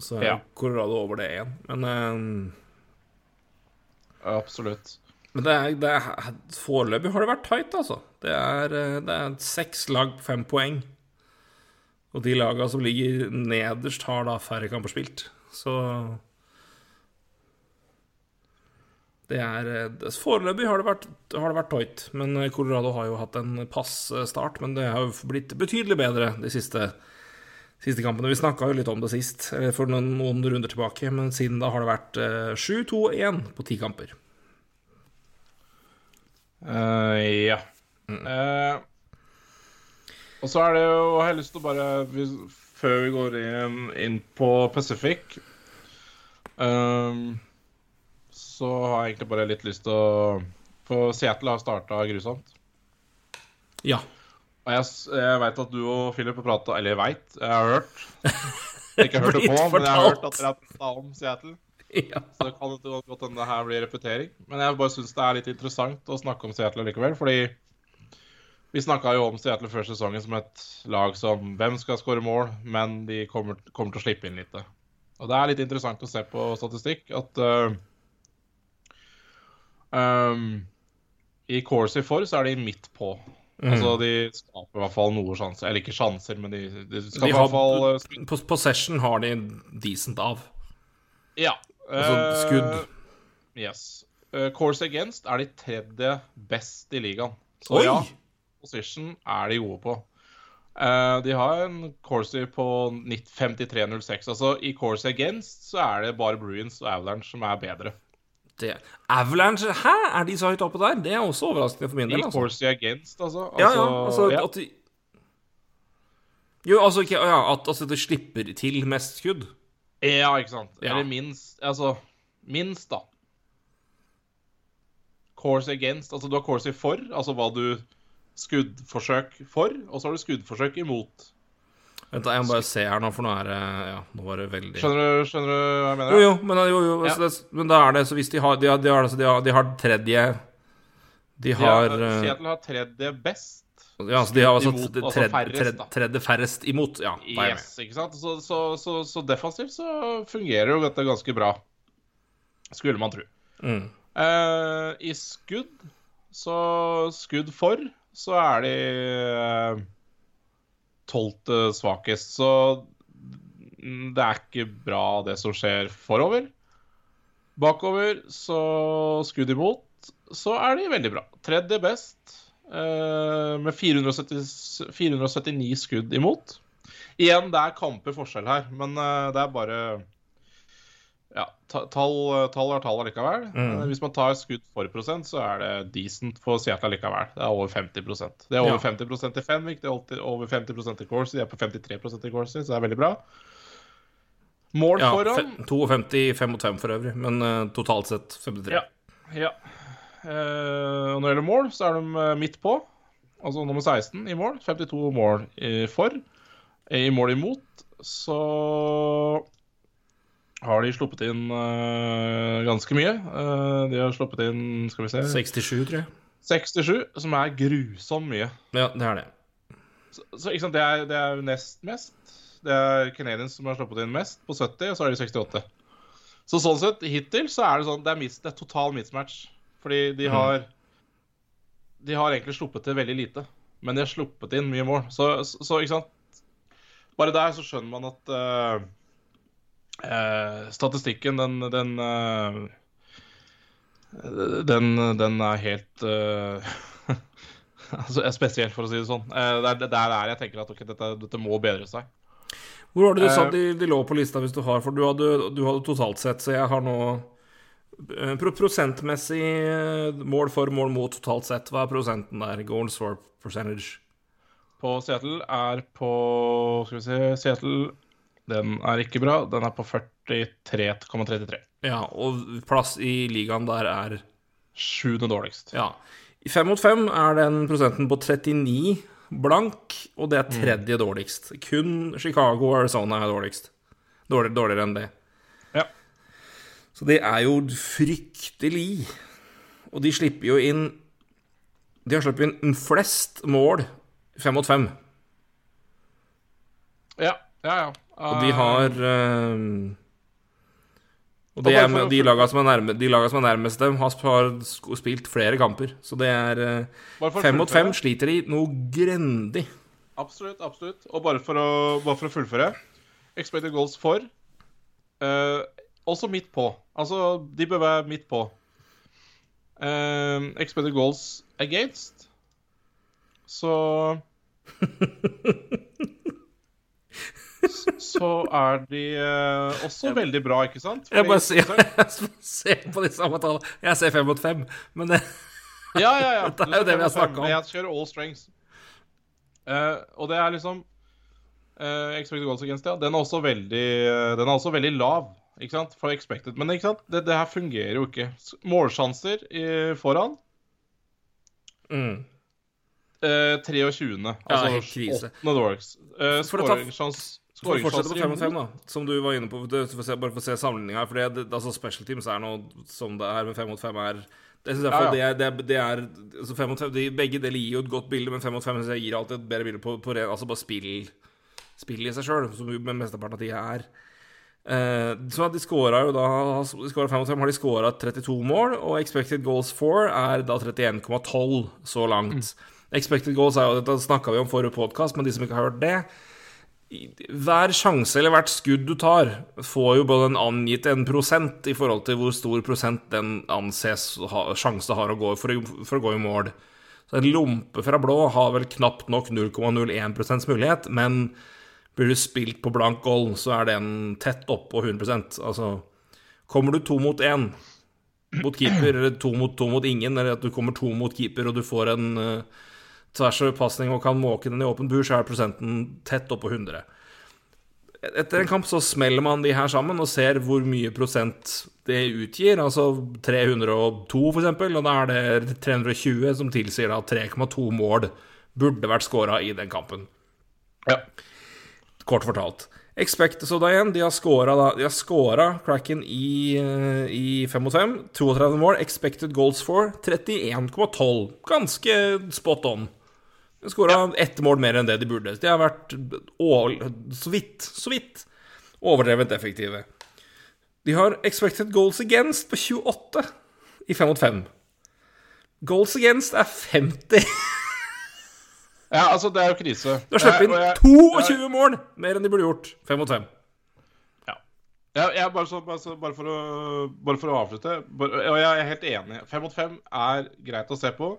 Så er Ja. Colorado over det igjen. Men, uh, Absolutt. men det er, det er foreløpig har det vært tight, altså. Det er, eh, det er seks lag på fem poeng. Og de laga som ligger nederst, har da færre kamper spilt. Så det er eh, Foreløpig har det vært, har det vært tight. Men Colorado har jo hatt en passe start. Men det har jo blitt betydelig bedre de siste, siste kampene. Vi snakka jo litt om det sist, eller for noen, noen runder tilbake. Men siden da har det vært eh, 7-2-1 på ti kamper. Uh, ja. Uh, og så er det jo Jeg har lyst til å bare vi, Før vi går inn, inn på Pacific ehm, Så har jeg egentlig bare litt lyst til å For Seattle har starta grusomt. Ja. Jeg, jeg veit at du og Philip har prata Eller jeg veit, jeg har hørt. Ikke hørt det på, men jeg har hørt at dere har prata om Seattle. ja. Så det kan ikke godt hende det her blir repetering. Men jeg bare syns det er litt interessant å snakke om Seattle likevel. Fordi vi snakka jo om Seattle før sesongen som et lag som Hvem skal skåre mål? Men de kommer, kommer til å slippe inn litt. Og det er litt interessant å se på statistikk at uh, um, I Corsi for så er de midt på. Altså De skaper i hvert fall noe sjanser. Eller ikke sjanser, men de, de skaper De i hvert fall har, uh, possession har de decent av. Ja. Altså skudd. skudd. Yes. Uh, Course Against er de tredje best i ligaen. Så Oi! ja, position er de gode på. Uh, de har en Corsi på 53,06. Altså I Course Against så er det bare Bruins og Avalanche som er bedre. Det. Avalanche Hæ, er de så høyt oppe der? Det er også overraskende for min del. Altså. Corsi Against, altså. Ja, ja, altså ja. at de Jo, altså ikke ja, at altså, det slipper til mest skudd. ja, ikke sant. Ja. Eller minst Altså, minst, da. Course Against. Altså du har Corsi for, altså hva du Skuddforsøk for, og så har du skuddforsøk imot. Vent, da, jeg må bare se her nå, for nå er det Ja, nå var det veldig Skjønner du, skjønner du hva jeg mener? Jo, jo, men, jo, jo Ja. det, men da er det Så hvis de har De har, de har, altså, de har, de har tredje De har eh, Seattle har tredje best. Ja, altså de har altså imot, altså tredje, færrest, tredje, tredje færrest imot. Ja. Yes, ikke sant? Så, så, så, så defensivt så fungerer jo dette ganske bra. Skulle man tro. Mm. Eh, I skudd, så Skudd for, så er de eh, tolvte svakest. Så mm, det er ikke bra, det som skjer forover. Bakover, så skudd imot, så er de veldig bra. Tredje best, eh, med 470, 479 skudd imot. Igjen, det er kamper forskjell her, men eh, det er bare ja, tall, tall er tall allikevel. Mm. Eh, Hvis man tar skudd for prosent, så er det decent for Seattle allikevel. Det er over 50% Det er over Ja. 50% i Fenwick, det er over 50% i Corsi, de er på 53% i Corsi, så det er veldig bra. Mål Ja, foran fe- 52, 5 mot 5 for øvrig, men uh, totalt sett 53. Ja. ja. Uh, når det gjelder mål, så er de midt på. Altså nummer 16 i mål. 52 mål i for. I mål imot så har de sluppet inn uh, ganske mye. Uh, de har sluppet inn skal vi se 67, tror jeg. 67, som er grusomt mye. Ja, det er det. Så, så ikke sant, det er, det er nest mest. Det er Canadians som har sluppet inn mest, på 70, og så er de 68. Så sånn sett, hittil så er det sånn Det er, mis, det er total mismatch. Fordi de har De har egentlig sluppet til veldig lite, men de har sluppet inn mye mål. Så, så, så ikke sant Bare der så skjønner man at eh, statistikken, den, den eh, den, den er helt eh, altså, Spesielt, for å si det sånn. Eh, det er det er jeg tenker at okay, dette, dette må bedre seg. Hvor var det du sa Eh, de, de lå på lista hvis du har For du hadde, du hadde totalt sett, så jeg har nå eh, pro Prosentmessig eh, mål for, mål mot totalt sett. Hva er prosenten der? Goals for percentage? På Seattle er på Skal vi se Seattle Den er ikke bra. Den er på 43,33. Ja, og plass i ligaen der er Sjuende dårligst. Ja. I fem mot fem er den prosenten på 39 blank, og det er tredje dårligst. Kun Chicago og Arizona er dårligst. Dårligere, dårligere enn det. Ja. Så det er jo fryktelig. Og de slipper jo inn De har sluppet inn flest mål fem mot fem. Ja, ja. ja. Og de har eh, Og de, er, de laga som, er nærme- de laga som er nærmest dem, har, har spilt flere kamper. Så det er å Fem mot fem sliter de noe grendig. Absolutt. absolutt. Og bare for å, bare for å fullføre Expected goals for uh, Også midt på. Altså, de bør være midt på. Uh, expected goals against Så Så er de eh, også veldig bra, ikke sant? Jeg Fordi- bare ser, jeg ser på de samme tallene. Jeg ser fem mot fem, men det, Ja, ja, ja. Det er jo det vi har snakket om. Men Jeg kjører all strengths. Uh, og det er liksom uh, Expected goals against, ja. Den er også veldig, uh, den er også veldig lav, ikke sant? For expected. Men ikke sant? Det, det her fungerer jo ikke. Målsjanser i, foran mm. eh, 23. Ja, Altså helt krise. åttende Dorks. Uh, For å ta- Skåringssjans For å fortsette på skåringssjanser fem mot fem, imot. da, som du var inne på, det- for se, bare for å se sammenligninga altså special teams er noe som det er, men fem mot fem er det synes jeg, Ja, ja. Det, er, det, er, det er altså fem mot fem, de, Begge deler gir jo et godt bilde, men fem mot fem synes jeg gir alltid et bedre bilde på, på ren, altså bare spill, spill i seg sjøl, som med mesteparten av tida er. Eh, så de scora jo da De 5 mot 5, har de scora 32 mål, og expected goals for er da 31,12 så langt. Expected goals er jo, Dette snakka vi om forrige podkast, men de som ikke har hørt det hver sjanse eller hvert skudd du tar, får jo både en angitt en prosent i forhold til hvor stor prosent den anses ha, sjanse har å gå for, å- for å gå i mål. Så en lompe fra blå har vel knapt nok 0,01% mulighet, men blir du spilt på blank goal, så er den tett oppå 100% Altså, kommer du to mot én mot keeper, eller to mot to mot ingen, eller at du kommer to mot keeper og du får en uh, tvers over pasning og kan måke den i åpen bur, så er prosenten tett oppå 100. Etter en kamp så smeller man de her sammen og ser hvor mye prosent det utgir. Altså 302, for eksempel, og da er det 320 som tilsier at 3,2 mål burde vært scora i den kampen. Ja. Kort fortalt. Expect så da igjen, de har scora da De har scora Cracken i, eh, i 5 mot 5. 32 mål. Expected goals for 31,12. Ganske spot on. De ja. skåra ett mål mer enn det de burde. De har vært å- så vidt, så vidt overdrevent effektive. De har expected goals against på 28 i 5 mot 5. Goals against er 50. ja, altså, det er jo krise. De har sluppet inn og jeg- inn 22 mål mer enn de burde gjort. 5 mot 5. Ja. bare, så, bare, så, bare, for å, bare for å avslutte Og jeg er helt enig. Fem mot fem er greit å se på.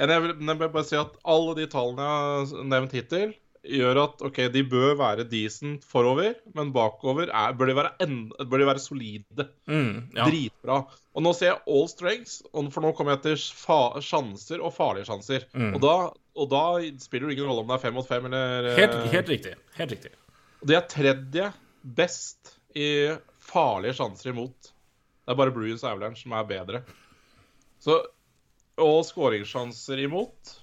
Jeg vil, jeg vil bare si at alle de tallene jeg har nevnt hittil, gjør at OK, de bør være decent forover, men bakover er, bør, de være enda, bør de være solide. Mm, ja. Dritbra. Og nå ser jeg all strengths, for nå kommer jeg til sjanser og farlige sjanser. Mm. Og, da, og da spiller det ingen rolle om det er fem mot fem eller Helt, eh, helt riktig. Helt riktig. og de er tredje best i farlige sjanser imot. Det er bare Bruins Avalanche som er bedre. Så, og skåringssjanser imot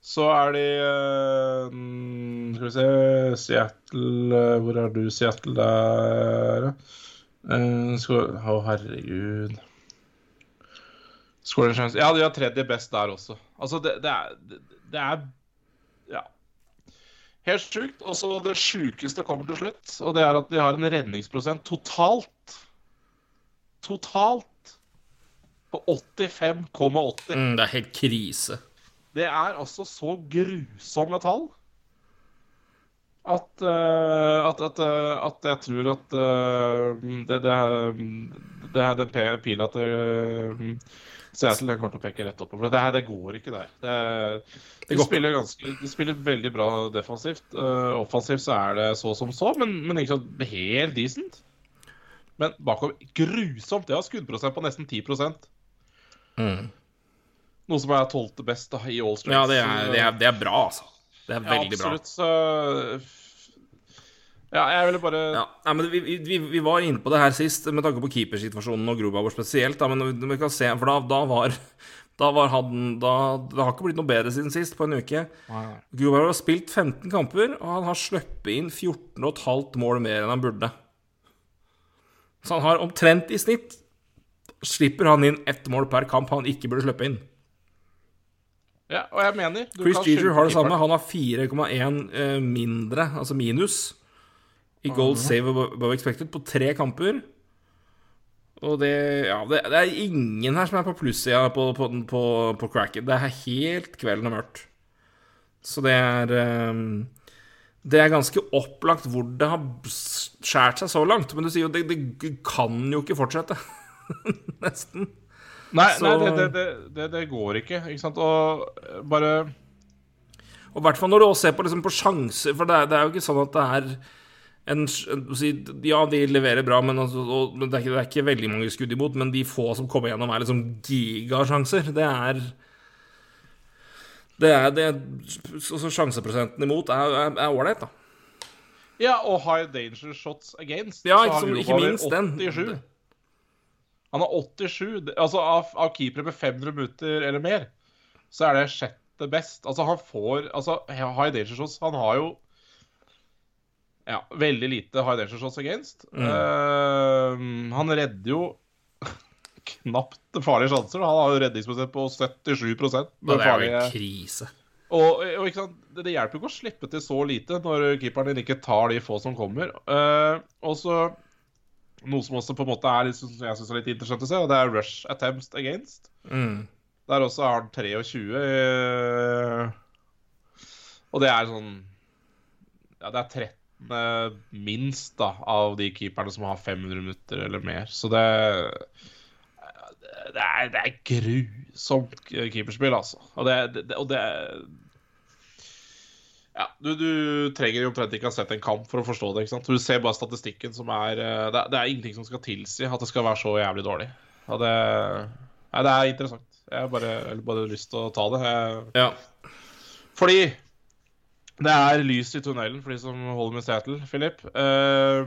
så er de eh, mm, Skal vi se Seattle eh, Hvor er du, Seattle? Der. Eh, Å, herregud. Skåringssjanser Ja, de har tredje best der også. Altså, det, det er det er Ja. Helt sjukt. Og så det sjukeste kommer til slutt, og det er at de har en redningsprosent totalt Totalt på 85,80. Mm, det er helt krise. Det er altså så grusomme tall at, eh, at, at, eh, at jeg tror at eh, det, det, er, det er den pila til Seattle kommer til å peke rett oppover. Det, her, det går ikke der. Det, de, spiller ganske, de spiller veldig bra defensivt. Uh, offensivt så er det så som så, men, men ikke sant, helt decent. Men bakover grusomt. Det har skuddprosent på nesten 10 Mm. Noe som er tolvte best da, i All Strengths. Ja, det er, det, er, det er bra, altså. Det er Ja, veldig bra. absolutt. Så Ja, jeg ville bare Ja, nei, men vi, vi, vi var inne på det her sist med tanke på keepersituasjonen og Grubauer spesielt. Da, men vi kan se, for da, da var da var han da, Det har ikke blitt noe bedre siden sist, på en uke. Grubauer har spilt 15 kamper, og han har sluppet inn 14,5 mål mer enn han burde. Så han har omtrent i snitt Slipper han inn ett mål per kamp han ikke burde slippe inn. Ja, og jeg mener du Chris Jeter har det samme. Han har 4,1 eh, mindre, altså minus, i goal save above expected på tre kamper. Og det Ja, det, det er ingen her som er på plussida på, på, på, på cracket. Det er helt kvelden og mørkt. Så det er eh, Det er ganske opplagt hvor det har skjært seg så langt. Men du sier jo det, det kan jo ikke fortsette. Nesten. Nei, nei det, det, det, det, går ikke, ikke sant? Og eh, bare Og i hvert fall når du også ser på, liksom, på sjanser, for det er, det jo ikke sånn at det er en, Ja, de leverer bra, men, altså, og, det, er ikke, det er ikke veldig mange skudd imot. Men de få som kommer gjennom, er liksom gigasjanser. Det er det er, det er, så Sjanseprosenten imot er ålreit, da. Ja, og high danger shots against. Ja, ikke som- ikke minst den. 87. Han har 87. Altså av, av keepere med 500 minutter eller mer, så er det sjette best. Altså han får Altså high danger shots Han har jo ja, veldig lite high danger shots against. Mm. Uh, han redder jo knapt farlige sjanser. Han har jo redningsprosent på 77 Ja, med det er jo en krise. og, og det hjelper jo ikke å slippe til så lite når keeperen din ikke tar de få som kommer. Uh, og så Noe som også på en måte er litt, som jeg synes er litt interessant å se, og det er rush attempts against. Mm. Der også har han 23. eh, og det er sånn Ja, det er 13 minst da av de keeperne som har 500 minutter eller mer. Så det det er, det er grusomt keeperspill, altså. Og det, det, og det Ja, du, du trenger omtrent ikke ha sett en kamp for å forstå det. ikke sant? Du ser bare statistikken som er eh, Det, er- det er ingenting som skal tilsi at det skal være så jævlig dårlig. Ja, det, nei, det er interessant. Jeg har bare, bare lyst til å ta det. Jeg, Ja. fordi det er lys i tunnelen for de som holder med Seattle, Philip. Uh,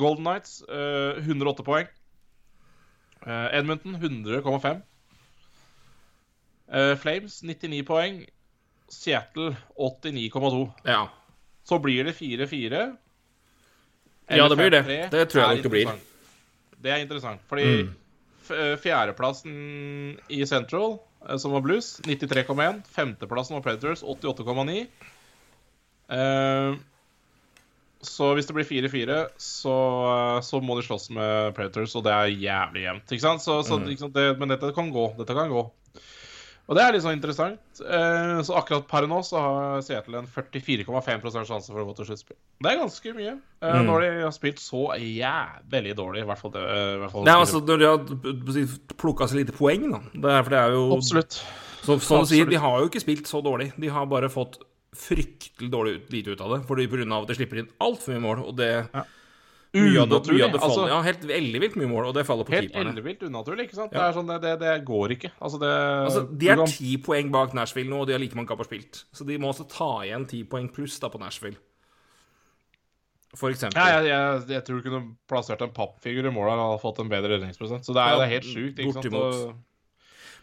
Golden Knights, uh, 108 poeng. Uh, Edmonton, 100,5. Eh, Flames, 99 poeng. Seattle, 89,2. ja. Så blir det 4-4. Ja, det blir det. Det tror jeg nok det blir. Det er interessant, fordi Mm. eh, fjerdeplassen i Central, eh, som var Blues, 93,1. Femteplassen var Predators, 88,9. Eh, så hvis det blir 4-4, så, så må de slåss med Predators, og det er jævlig jevnt. Ikke sant? Så, så, Mm. ikke sant? Det, men dette kan gå. Dette kan gå. Og det er litt sånn interessant. Eh, så akkurat per nå så har Seattle en 44,5 sjanse for å gå til sluttspill. Det er ganske mye. Eh, Mm. Når de har spilt så jævlig dårlig, i hvert fall det. eh, I hvert fall Nei, altså, når de har plukka så lite poeng, da. Det er, for det er jo Absolutt. Så, sånn du sier, Absolutt. de har jo ikke spilt så dårlig. De har bare fått fryktelig dårlig ut, lite ut av det. Fordi pga. at de slipper inn altfor mye mål, og det Mye det, mye av det faller altså, Ja, helt ellevilt mye mål, og det faller på Helt keeperne. ellevilt unaturlig, ikke sant? Ja. Det er sånn, det, det, det går ikke. Altså, det Altså, de er er kan- ti poeng bak Nashville nå, og de har like mange kamper spilt. Så de må også ta igjen ti poeng pluss da på Nashville. For eksempel. ja, jeg, jeg, jeg tror du kunne plassert en pappfigur i målet og fått en bedre redningsprosent. Så det er, Ja, det er helt sjukt. ikke sant? Og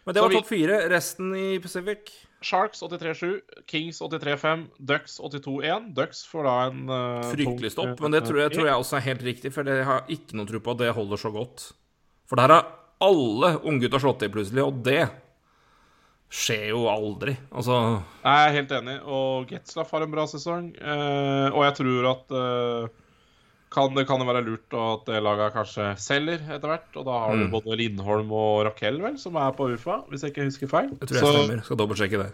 Men det var topp fire. Resten i Pacific Sharks 83-7, Kings 83-5, Ducks 82-1. Ducks får da en uh, fryktelig stopp, men det tror jeg, tror jeg også er helt riktig, for jeg har ikke noe tro på at det holder så godt. For der har alle unggutta slått til plutselig, og det skjer jo aldri. Altså Jeg er helt enig, og Getzlaff har en bra sesong. uh, og jeg tror at eh, kan, det kan være lurt at det laget kanskje selger etter hvert. Og da har du Mm. både Lindholm og Raquel, vel, som er på UFA, hvis jeg ikke husker feil. Jeg tror jeg Så stemmer. Skal dobbeltsjekke det.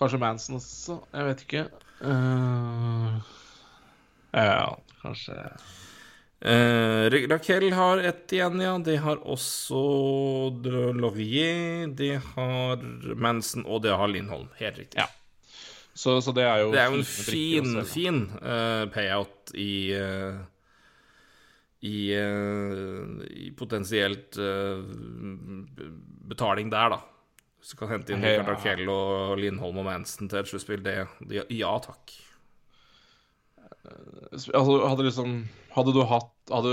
kanskje Manson også. Jeg vet ikke. Uh, ja, kanskje Eh, Raquel har ett igjen, ja. De har også Laurier, de har Manson, og de har Lindholm. Helt riktig. Ja. Så, så det er jo Det er jo en fin, fin uh, payout i uh, i, uh, i potensielt betaling der, da. Hvis du kan hente inn Ja. Arkell og Lindholm og Manson til et sluttspill, det, det Ja takk. Altså, hadde liksom Hadde du hatt Hadde,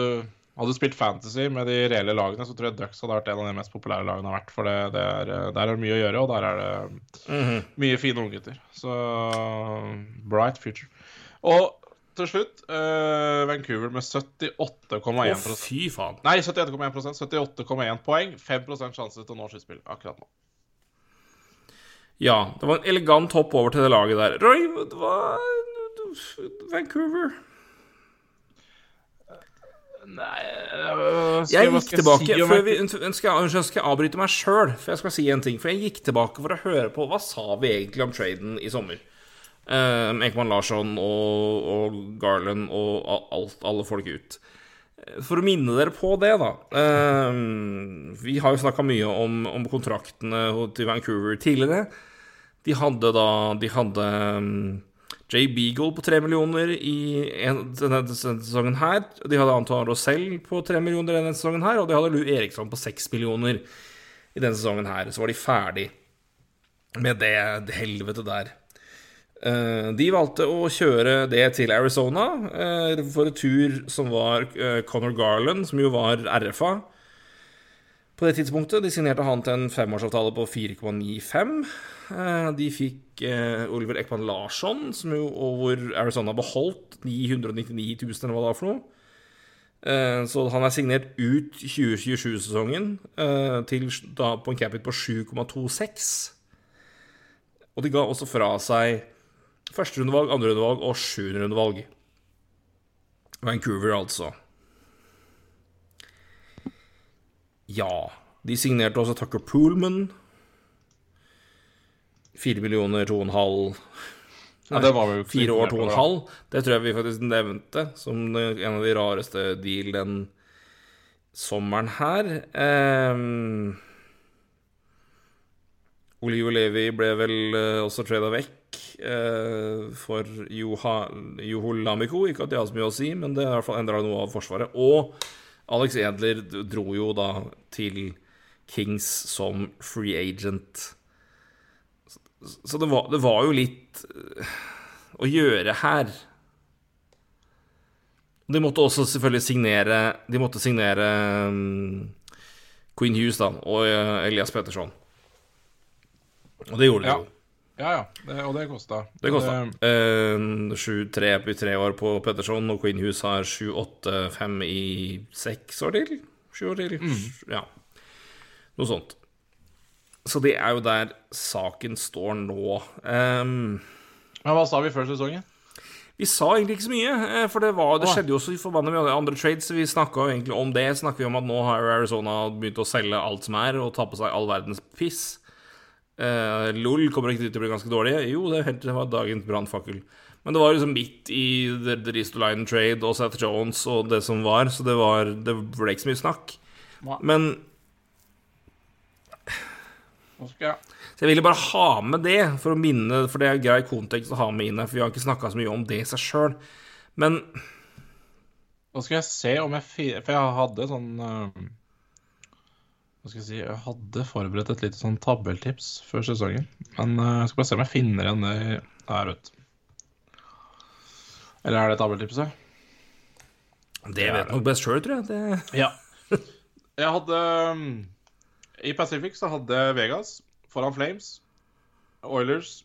hadde du spilt Fantasy med de reelle lagene, så tror jeg Ducks hadde vært en av de mest populære lagene har vært. For det, det er, der er det mye å gjøre, og der er det mye fine unggutter. Så bright future. Og til slutt uh, Vancouver med 78,1 Å, fy faen. Nei, 71,1 78,1 poeng. 5 sjanse til å nå sluttspill akkurat nå. Ja, det var en elegant hopp over til det laget der. Roy, hva Vancouver Nei jeg, Jeg gikk tilbake si før vi, skal, jeg- skal avbryte meg sjøl, for jeg skal si en ting. For jeg gikk tilbake for å høre på hva sa vi egentlig om traden i sommer. Uh, Ekman Larsson og, og Garland og alt, alle folk ut. For å minne dere på det, da eh, Vi har jo snakka mye om, om kontraktene til Vancouver tidligere. De hadde da De hadde um, Jay Beagle på tre millioner i en, denne sesongen her. De hadde Antoine Rosell på tre millioner denne sesongen her, og de hadde Lou Eriksson på seks millioner i denne sesongen her. Så var de ferdig med det, det helvete der. Eh, de valgte å kjøre det til Arizona eh, for en tur som var uh, Conor Garland, som jo var RFA på det tidspunktet. De signerte han til en femårsavtale på 4,95. Eh, De fikk eh, Oliver Ekman Larsson, som jo, hvor Arizona beholdt 999 000, eller hva det var for noe. Eh, Så han er signert ut 2027-sesongen eh, til da på en capit på 7,26. Og de ga også fra seg førsterundevalg, andrerundevalg og sjuenderundevalg. Vancouver, altså. Ja. De signerte også Tucker Poolman. Fire millioner, to og en halv Ja, det var ikke Fire år, to og en halv. Det tror jeg vi faktisk nevnte som en av de rareste deal den sommeren her. Um, Olivo Levi ble vel uh, også trada vekk uh, for Joho Lamico. Ikke at det har så mye å si, men det har i hvert fall endra noe av Forsvaret. Og Alex Edler dro jo da til Kings som free agent. Så det var, det var jo litt eh, å gjøre her. De måtte også selvfølgelig signere De måtte signere um, Queen Hughes da og eh, Elias Petterson. Og det gjorde de Ja. jo. Ja, ja. Det, og det kosta. Det kosta. Uh, 7-3 i tre år på Petterson, og Queen Hughes har 7-8-5 i seks år til. Sju år til. Ja. Noe sånt. Så det er jo der saken står nå. Um, Men hva sa vi før sesongen? vi sa egentlig ikke så mye, eh, for det, var, det skjedde jo så forbanna mye andre trades. Vi snakka egentlig om det. Snakker vi om at nå har Arizona begynt å selge alt som er, og ta på seg all verdens piss. Eh, LOL kommer ikke til å bli ganske dårlig. Jo, det, er helt, det var dagens brannfakkel. Men det var liksom midt i The, the Ristolainen trade og Seth Jones og det som var, så det var Det ble ikke så mye snakk. Men så jeg ville bare ha med det, for å minne For det er grei kontekst å ha med inn her, for vi har ikke snakka så mye om det i seg sjøl. Men Nå skal jeg se om jeg For jeg hadde sånn eh, Hva skal jeg si Jeg hadde forberedt et lite sånn tabelltips før sesongen. Men eh, jeg skal bare se om jeg finner igjen det her, vet du. Eller er det tabelltipset? det vet nok best sjøl, tror jeg. Det Ja. Jeg hadde um, I Pacific så hadde Vegas foran Flames, Oilers,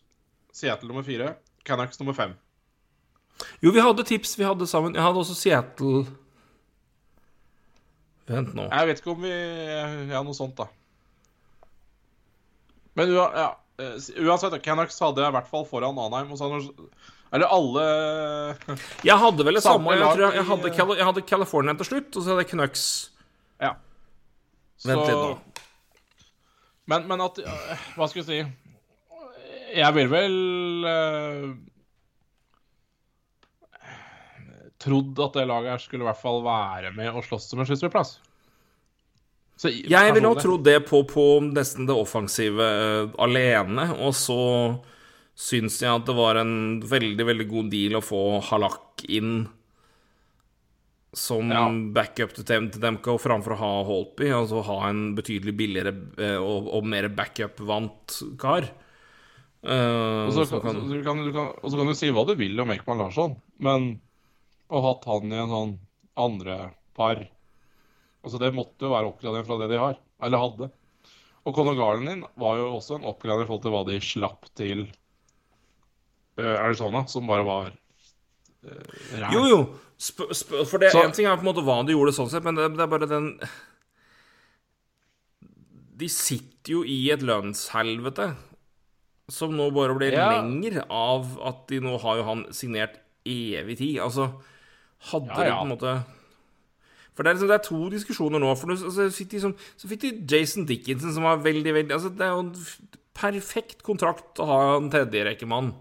Seattle nummer fire, Canucks nummer fem. Jo, vi hadde tips vi hadde sammen. Jeg hadde også Seattle Vent nå. Jeg vet ikke om vi Ja, noe sånt, da. Men ja, eh, uansett, Canucks hadde jeg i hvert fall foran Anheim. Og så eller alle Jeg hadde vel det Samme samme. Jeg, jeg, jeg, hadde, Cali- jeg hadde California til slutt, og så hadde jeg Canucks. Ja. Vent litt nå. Men, men at Hva skal vi si Jeg vil vel øh, Trodd at det laget her skulle i hvert fall være med og slåss om en sluttspillplass. Jeg ville personlig- ha trodd det på, på nesten det offensive uh, alene, og så syns jeg at det var en veldig, veldig god deal å få Halak inn som Ja. backup til, Dem til Demko framfor å ha Holtby, altså ha en betydelig billigere uh, og, og mer backup-vant kar. Uh, Og så kan, kan- så du kan, du kan, og så kan du si hva du vil om Ekman Larsson, men ha hatt han i en sånn andre par Altså Det måtte jo være oppgradering fra det de har, eller hadde. Og Conor Garland din var jo også en oppgradering i forhold til hva de slapp til uh, Arizona, som bare var uh. Jo, jo. Sp for det én En ting er på en måte hva de gjorde sånn sett, men det, det er bare den De sitter jo i et lønnshelvete som nå bare blir Ja. lenger av at de nå har jo han signert evig tid. Altså, hadde Ja, de det på en måte For det er, liksom, det er to diskusjoner nå. For nå, så, fikk de, som, så fikk de Jason Dickinson, som var veldig, veldig altså, Det er jo en perfekt kontrakt å ha en tredjerekkemann.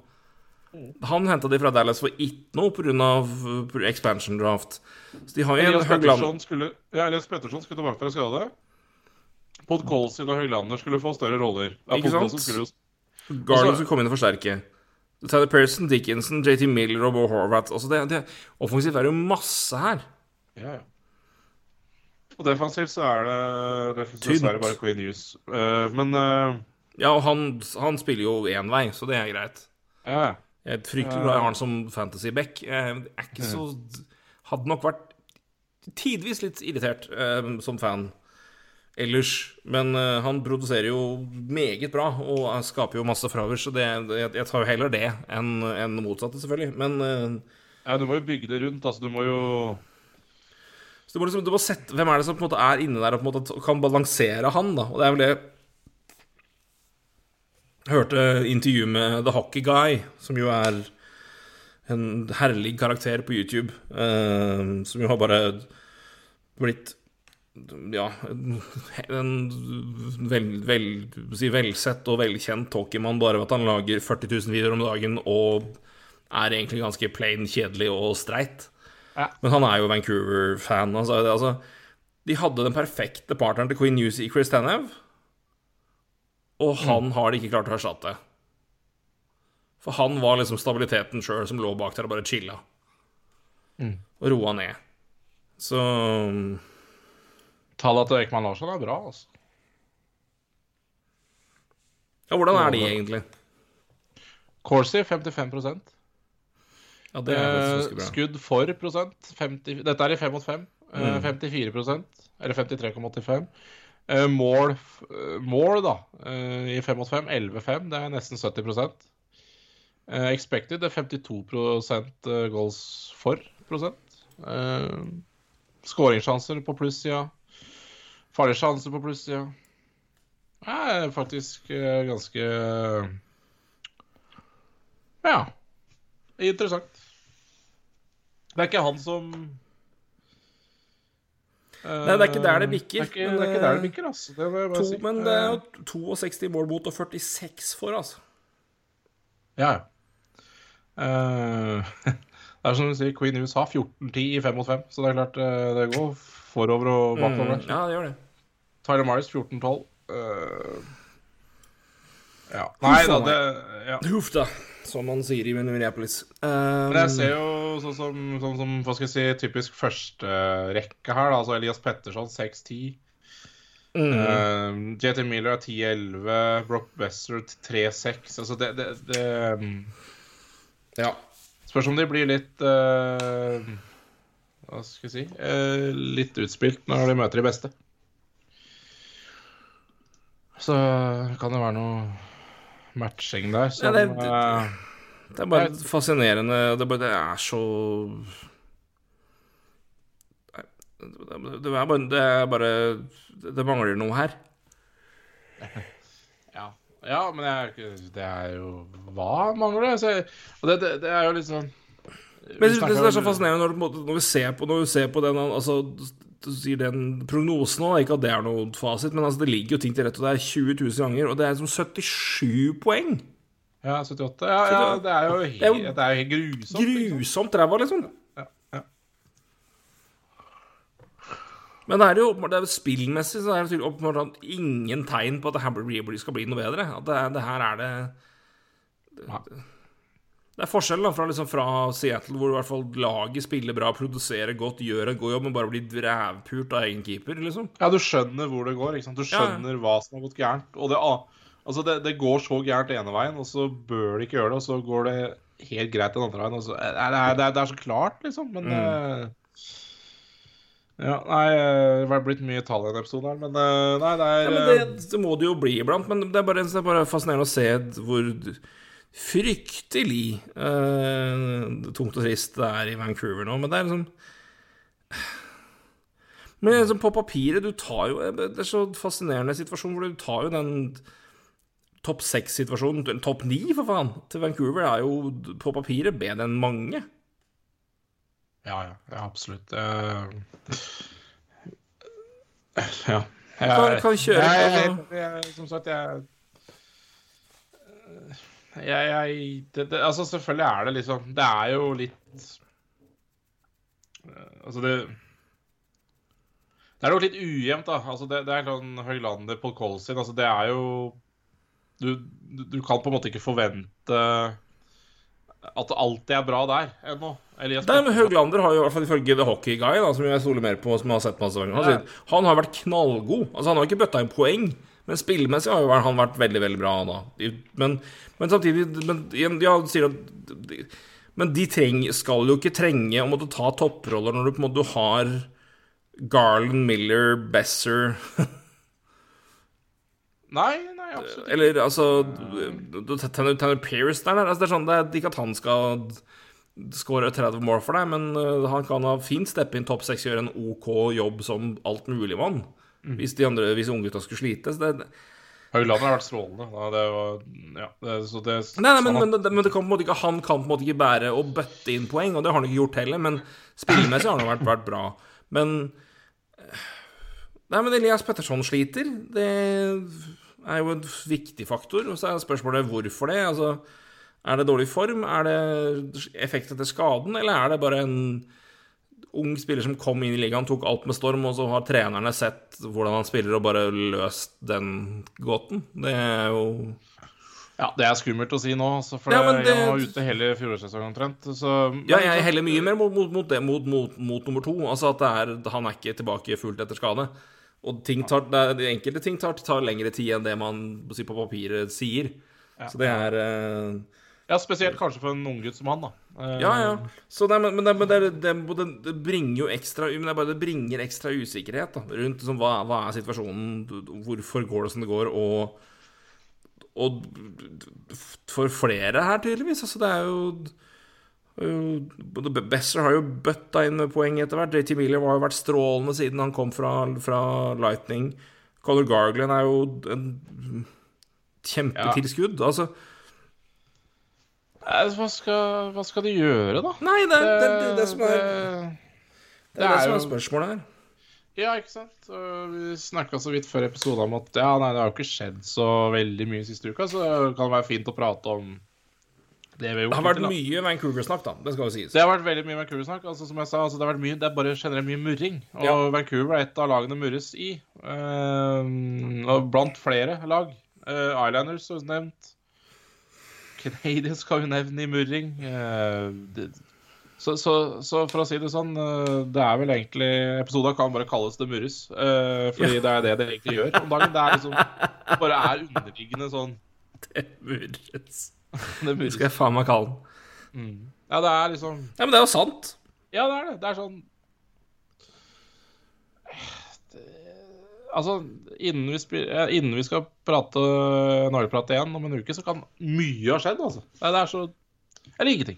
Han henta de fra Dallas for ikke noe pga. expansion draft. Så de har jo Elias Petterson skulle, ja, Elias Pettersson skulle tilbake fra skade. Podkolsin og Høglander skulle få større roller. Ja, Ikke sant? Skulle Garden skulle komme inn og forsterke. Tyler Pearson, Dickinson, JT Miller og Bo Horvath. Altså det, det, offensivt er det jo masse her. Ja, ja. Og defensivt så er det dessverre bare Queen Hughes. Uh, men uh, Ja, og han, han spiller jo én vei, så det er greit. ja, ja. Jeg er fryktelig glad jeg har han som fantasy-back. Jeg er ikke så Hadde nok vært tidvis litt irritert uh, som fan ellers. Men uh, han produserer jo meget bra og skaper jo masse fravær, så det, jeg, jeg tar jo heller det enn en motsatte, selvfølgelig. Men uh, ja, du må jo bygge det rundt. Altså, du må jo Så du må liksom, du må sette, Hvem er det som på en måte er inne der og på en måte kan balansere han, da? Og det er vel det Jeg hørte intervju med The Hockey Guy, som jo er en herlig karakter på YouTube, uh, som jo har bare blitt ja, en, vel, vel, si velsett og velkjent hockeymann bare ved at han lager 40 000 videoer om dagen og er egentlig ganske plain kjedelig og streit. Ja. Men han er jo Vancouver-fan. Altså, altså, de hadde den perfekte partneren til Queen News i Chris Tanev, og han har de ikke klart å erstatte. For han var liksom stabiliteten sjøl som lå bak der og bare chilla. Og roa ned. Så Tallet til Ekman Larsson er bra, altså. Ja, hvordan er de egentlig? Corsi 55 Ja, det er Eh. Skudd for prosent. 50, dette er i 5 mot 5. Mm. 54% eller 53,85. Eh, mål, eh, mål, da, eh, i 5 mot 5. 11-5. Det er nesten 70 eh, Expected det er 52 eh, goals for prosent. Eh, Skåringssjanser på plussida. Farlige sjanse på pluss, ja. Det er faktisk eh, ganske Ja. Interessant. Det er ikke han som Nei, det er ikke der det bikker, Det er ikke, men, det er ikke der det eh, bikker, altså. Det To, si. men det er jo 62 mål mot og 46 for, altså. Ja, ja. Uh, det er som du sier, Queen News har 14-10 i 5 mot 5, så det er klart eh, det går forover og bakover. Mm, ja, det gjør det. Tyler Myers 14-12. Uh, ja. Nei da, det ja. Huff da, som man sier i Minneapolis. Men jeg Um, ser jo sånn som, sånn som hva skal jeg si, typisk førsterekke her, da. Altså Elias Pettersson 6-10. mm, Uh, JT Miller er 10-11. Brock Besser 3-6. Altså det, det, det um, ja. Spørs om de blir litt uh, Hva skal jeg si uh, Litt utspilt når de møter de beste. Så kan det være noe matching der som Ja, det- det, Det er bare fascinerende. Det bare, det er så det er bare, det er bare Det mangler noe her. Ja, ja men jeg, det er jo Hva mangler det? Så, jeg- og det, er jo litt sånn Men jeg synes det er så fascinerende når, når, vi ser på, når vi ser på den altså, du sier den prognosen òg, ikke at det er noe fasit, men altså, det ligger jo ting til rett, og det er 20 000 ganger, og det er som 77 poeng. Ja, 78. Ja, ja, det er jo helt, Det er jo det er helt grusomt. Grusomt ræva, liksom. Ja, ja. Men det er jo det er spillmessig så er det åpenbart ingen tegn på at det her skal bli noe bedre. At det, det her er det Ja. Det er forskjell da, fra, liksom, fra Seattle, hvor i hvert fall laget spiller bra, produserer godt, gjør en god jobb, men bare blir drevpult av egen keeper, liksom. Ja, du skjønner hvor det går. ikke sant? Du skjønner ja. hva som har gått gærent. Og det, altså det, det går så gærent ene veien, og så bør det ikke gjøre det, og så går det helt greit den andre veien. Så, eh, det, er, det, er, så klart, liksom. Men mm. Ja, nei, eh, det har blitt mye tall i en episode her, men eh, nei, det er Ja, men det, det må det jo bli iblant, men det er bare, det er bare fascinerende å se hvor fryktelig uh, tungt og trist det er i Vancouver nå. Men det er liksom Men liksom på papiret Du tar jo Det er så fascinerende situasjon hvor du tar jo den topp seks-situasjonen, topp ni, for faen, til Vancouver er jo på papiret bedre enn mange. Ja, ja, ja absolutt. Uh, Ja. Kan, kan kjøre jeg, jeg, jeg, Som sagt, jeg jeg, jeg det, det, Altså, selvfølgelig er det liksom Det er jo litt eh, Altså, det Det er jo litt ujevnt, da. Altså, det, det er sånn Høylander, på Colsin Altså, det er jo du, du kan på en måte ikke forvente at det alltid er bra der ennå. Nei, men Høglander har jo i hvert fall ifølge The Hockey Guy, da, som jeg stoler mer på, som har sett masse ganger, han, han har vært knallgod. Altså, han har ikke bøtta inn poeng, men spillemessig har jo han vært veldig, veldig bra da. Men, men samtidig men, Ja, du sier at Men de treng, skal jo ikke trenge å måtte ta topproller når du på en måte har Garland, Miller, Besser Nei, nei, absolutt. Eller altså Tanner, Pearce der, altså, det er sånn det er ikke at han skal skåre 30 mål for deg, men uh, han kan ha fint steppe inn topp seks gjøre en OK jobb som altmuligmann. Mm. Hvis de andre, hvis unggutta skulle slite. Så det, Høyland har vært strålende. Nei, Det var, ja, det, så det, nei, nei, men, han- men, det- men det kan på en måte ikke, han kan på en måte ikke bære og bøtte inn poeng, og det har han ikke gjort heller. Men spillemessig har han vært, vært bra. Men Nei, men Elias Petterson sliter. Det er jo en viktig faktor. Og så er spørsmålet hvorfor det. Altså, er det dårlig form? Er det effekt etter skaden? Eller er det bare en ung spiller som kom inn i ligaen, tok alt med storm, og så har trenerne sett hvordan han spiller, og bare løst den gåten? Det er jo Ja, det er skummelt å si nå, altså, for Ja, det, jeg var ute hele fjorårssesongen omtrent. Så, Ja, jeg heller mye mer mot, mot, mot, det, mot, nummer to. Altså at det er, han er ikke tilbake fullt etter skade. Og ting tar, er, de enkelte ting tar, tar lengre tid enn det man på, papiret sier. Så det er eh, Ja, spesielt kanskje for en unggutt som han, da. Eh, Ja, ja. Så det, men men, det, men det, det, bringer jo ekstra Men det, bare, det bringer ekstra usikkerhet da, rundt liksom, hva, hva er situasjonen, hvorfor går det som det går, og Og for flere her, tydeligvis. Altså, det er jo Besser har jo bøtta inn med poeng etter hvert. JT Miller har jo vært strålende siden han kom fra, fra Lightning. Color Garglen er jo en kjempetilskudd. Altså Eh, Hva skal, hva skal de gjøre, da? Nei, det det, det, det, det som er det- er som er spørsmålet her. Ja, ikke sant? Vi snakka så vidt før episoden om at ja, nei, det har jo ikke skjedd så veldig mye siste uka, så det kan være fint å prate om det vi har gjort. Det har vært hittil, mye Vancouver-snakk, da. Det skal jo sies. Det har vært veldig mye Vancouver-snakk. Altså, som jeg sa, altså, det har vært mye, det er bare generelt mye murring. Og Ja. Vancouver er et av lagene murres i. Eh, og blant flere lag. Eh, Islanders, som nevnt. Canadiens skal vi nevne i murring. Eh, så, så, så for å si det sånn, eh, det er vel egentlig Episoden kan bare kalles Det murres. eh, fordi det er det det egentlig gjør om dagen. Det er liksom det bare er underliggende sånn Det murres. Det murres. skal jeg faen meg kalle den. Ja, det er liksom Ja, men det er jo sant. Ja, det er det. Det er sånn Altså, innen vi, eh, innen vi skal prate Norgeprate igjen om en uke, så kan mye ha skjedd, altså. Det er så Eller ingenting.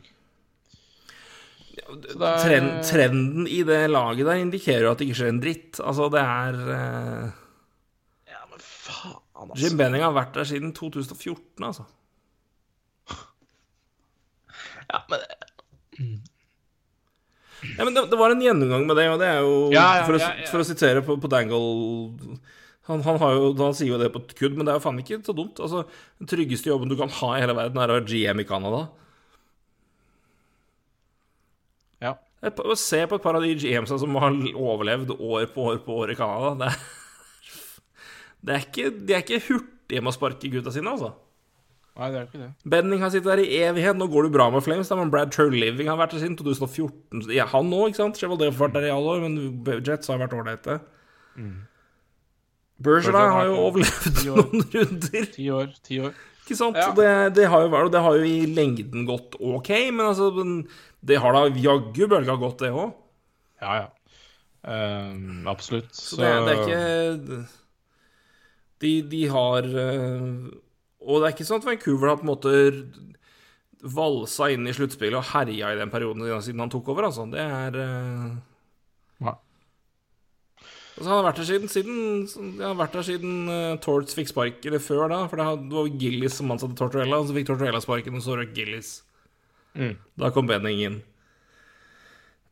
Er- Trend, trenden i det laget der indikerer jo at det ikke skjer en dritt. Altså, det er eh, Ja, men faen, altså. Jim Benning har vært der siden 2014, altså. Ja, men Ja, men det, det var en gjennomgang med det, og det er jo Ja, ja, for, å, for å sitere på, på Dangle han, han, har jo, han sier jo det på et kudd, men det er jo faen ikke så dumt. Altså, Den tryggeste jobben du kan ha i hele verden, er å være GM i Canada. Ja. Et par- Se på et par av de GM-ene som har overlevd år på år på år i Canada. Det er, det er ikke, de er ikke hurtige med å sparke gutta sine, altså. Nei, det er ikke det. Benning har sittet der i evighet. Nå går det bra med Flames. Da, men Brad True-Living har vært der siden 2014. Ja, han òg, ikke sant? Chevaldeau har vært der i alle år, men Jets har vært ålreite. Mm. Bergeron har jo overlevd år. noen runder. Ti år. Ti år. Ikke sant? Ja. Det, det, har jo, det har jo i lengden gått ok, men altså Det har da jaggu bølga gått, det òg. Ja, ja. Um, absolutt. Så det, det er ikke De, de har eh, Og det er ikke sånn at Vancouver har på en måte valsa inn i sluttspillet og herja i den perioden siden han tok over, altså. Det er uh... Altså, han har vært der siden, siden har vært der siden uh, Torts fikk spark, eller før da. For det var Gillis som ansatte Tortorella, og så fikk Tortorella sparken, og så røk Gillis. Mm. Da kom Benning inn.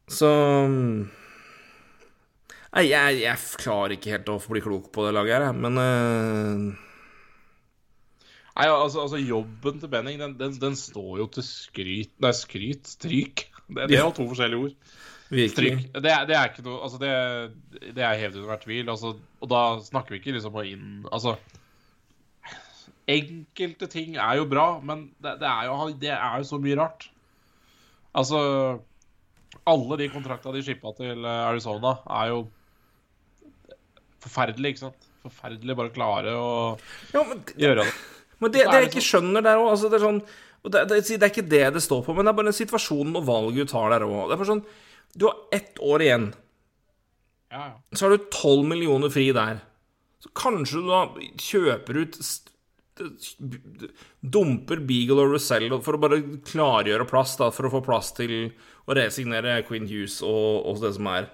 Så Nei, jeg, jeg klarer ikke helt å bli klok på det laget her. Men eh, Nei, altså, altså Jobben til Benning, den, den, den står jo til skryt Nei, skryt? Stryk? Det, det er jo to forskjellige ord. Stryk. Det, det er ikke noe Altså, det, det er hevet under hver tvil. Altså, og da snakker vi ikke liksom inn Altså Enkelte ting er jo bra, men det, det, er, jo, det er jo så mye rart. Altså Alle de kontrakta de shippa til eh, Arizona, er jo forferdelig, ikke sant? Forferdelig bare klare å jo, gjøre det. Men det, det, det jeg ikke skjønner der òg altså det, sånn, det, det, det er ikke det det står på, men det er bare den situasjonen og valget du tar der òg. Sånn Du har ett år igjen. Ja, ja. Så har du 12 millioner fri der. Så kanskje du da kjøper ut Dumper Beagle og Russell for å bare klargjøre plass, da, for å få plass til å resignere Queen Hughes og, og det som er.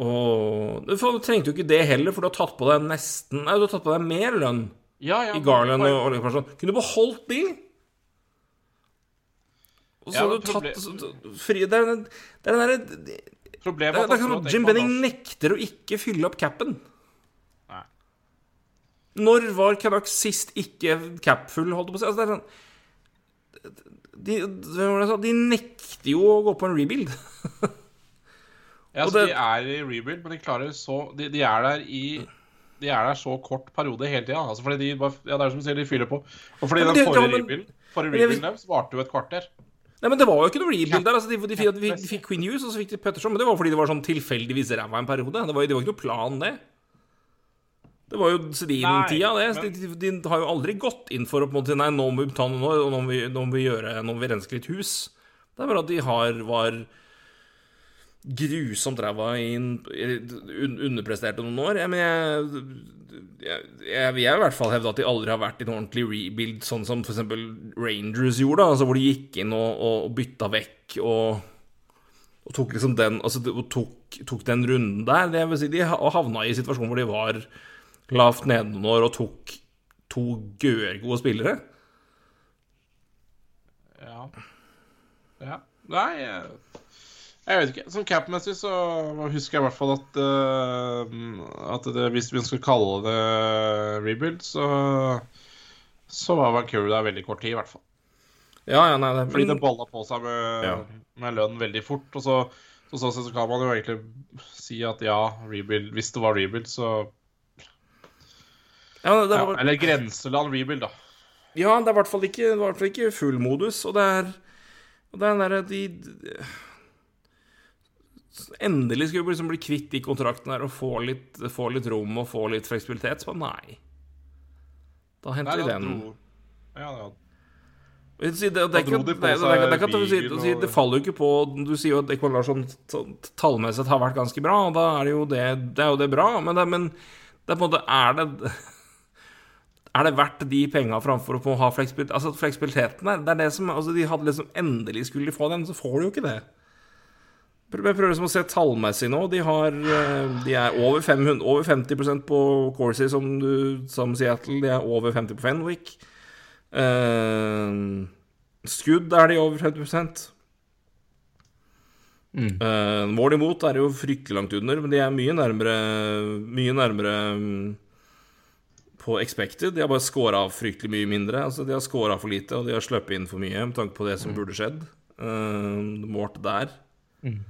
Og du trengte jo ikke det heller, for du har tatt på deg nesten Nei, du har tatt på deg mer lønn ja, ja i Garland og Ole Kunne du beholdt de? Og så Ja, hadde du tatt fri, Det er den er derre det, Problemet det er er at Jim Benning nekter å ikke fylle opp capen. Nei. Når var Canucks sist ikke capfull, holdt jeg på å si? Altså, det er sånn de, de nekter jo å gå på en rebuild. Ja, så det- De er i rebuild, men de klarer så De, de er der i De er der så kort periode hele tida. Altså fordi de bare, ja, det er som du sier, de fyller på. Og fordi Ja, det, den forrige ja, rebuilden Forrige rebuild deres varte jo et kvarter. Nei, men Det var jo ikke noe rebuild der. Altså, de, de, de, de fikk Queen Hughes, og så fikk de Petterson. Men det var fordi det var sånn tilfeldigvis ræva en periode. Det var, det var ikke noe plan, det. Det var jo Sedin-tida, det. Men- De, de, de har jo aldri gått inn for å på en måte Nei, nå må vi ta noe nå må vi, nå må vi gjøre Nå må vi renske litt hus. Det er bare at de har var grusomt ræva i underpresterte noen år. Jeg, men jeg, jeg, jeg vil i hvert fall hevde at de aldri har vært i en ordentlig rebuild, sånn som f.eks. Rangers gjorde, da, altså hvor de gikk inn og, og bytta vekk og, og tok liksom den Altså tok, tok den runden der. Det vil si, de havna i situasjonen hvor de var lavt år og tok to gørgode spillere. Ja. ja. Nei, jeg, vet ikke. Sånn cap-messig så husker jeg i hvert fall at uh, At det, hvis vi skulle kalle det rebuild, så Så var Vancouver der veldig kort tid, i hvert fall. Ja, ja, nei, det, Fordi det balla på seg med, Ja. med lønn veldig fort. Og så, så så, så kan man jo egentlig si at ja, rebuild Hvis det var rebuild, så ja, det ja, var, Eller grenseland rebuild, da. Ja, det er i hvert fall ikke, full modus, og det er og det er den derre de, de Endelig skulle vi liksom bli kvitt de kontraktene her og få litt, få litt rom og få litt fleksibilitet. Så nei. Da henter vi den. Ja, Da det, det, det, er faller jo ikke på Du sier jo at Ekman Larsson tallmessig har vært ganske bra, og da er det jo det, det, er jo det bra, men men det er på en måte Er det er det verdt de penga framfor å få ha fleksibilitet? Altså fleksibiliteten der, det er det som altså De hadde liksom Endelig skulle de få den, så får du jo ikke det. Jeg prøver liksom å se tallmessig nå. De har eh, De er over, 500, over 50% på Corsi, som, du, som Seattle. De er over 50 på Fenwick. Uh, skudd er de over 50 Eh, Mål imot er jo fryktelig langt under, men de er mye nærmere Mye nærmere mm, på expected. De har bare scora fryktelig mye mindre. Altså De har scora for lite, og de har sluppet inn for mye med tanke på det som burde skjedd. Uh, målt der. Eh,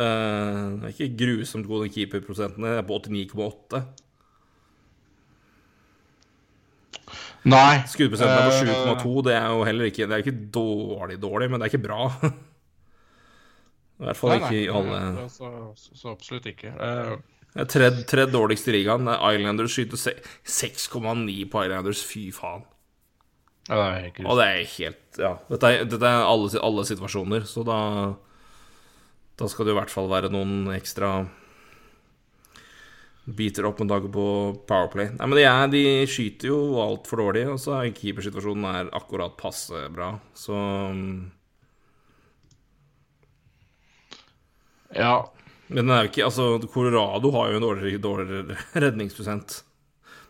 er ikke grusomt gode keeperprosentene. Det er på 89,8. Nei. Skuddprosenten er Eh, på 7,2. Det er jo heller ikke Det er ikke dårlig, dårlig, men det er ikke bra. I hvert fall Nei, ikke i alle nei, Så, så, absolutt ikke. Uh, tredje tred dårligst i ligaen. Er Islanders skyter 6,9 på Islanders. Fy faen. ja, det er helt Og det er helt Ja. Dette er, dette er alle, alle situasjoner, så da Da skal det i hvert fall være noen ekstra biter opp med dag på Powerplay. Nei, men de, er, de skyter jo altfor dårlig, og så er keepersituasjonen er akkurat passe bra, så Ja. Men den er jo ikke Altså, Colorado har jo en dårligere, dårligere redningsprosent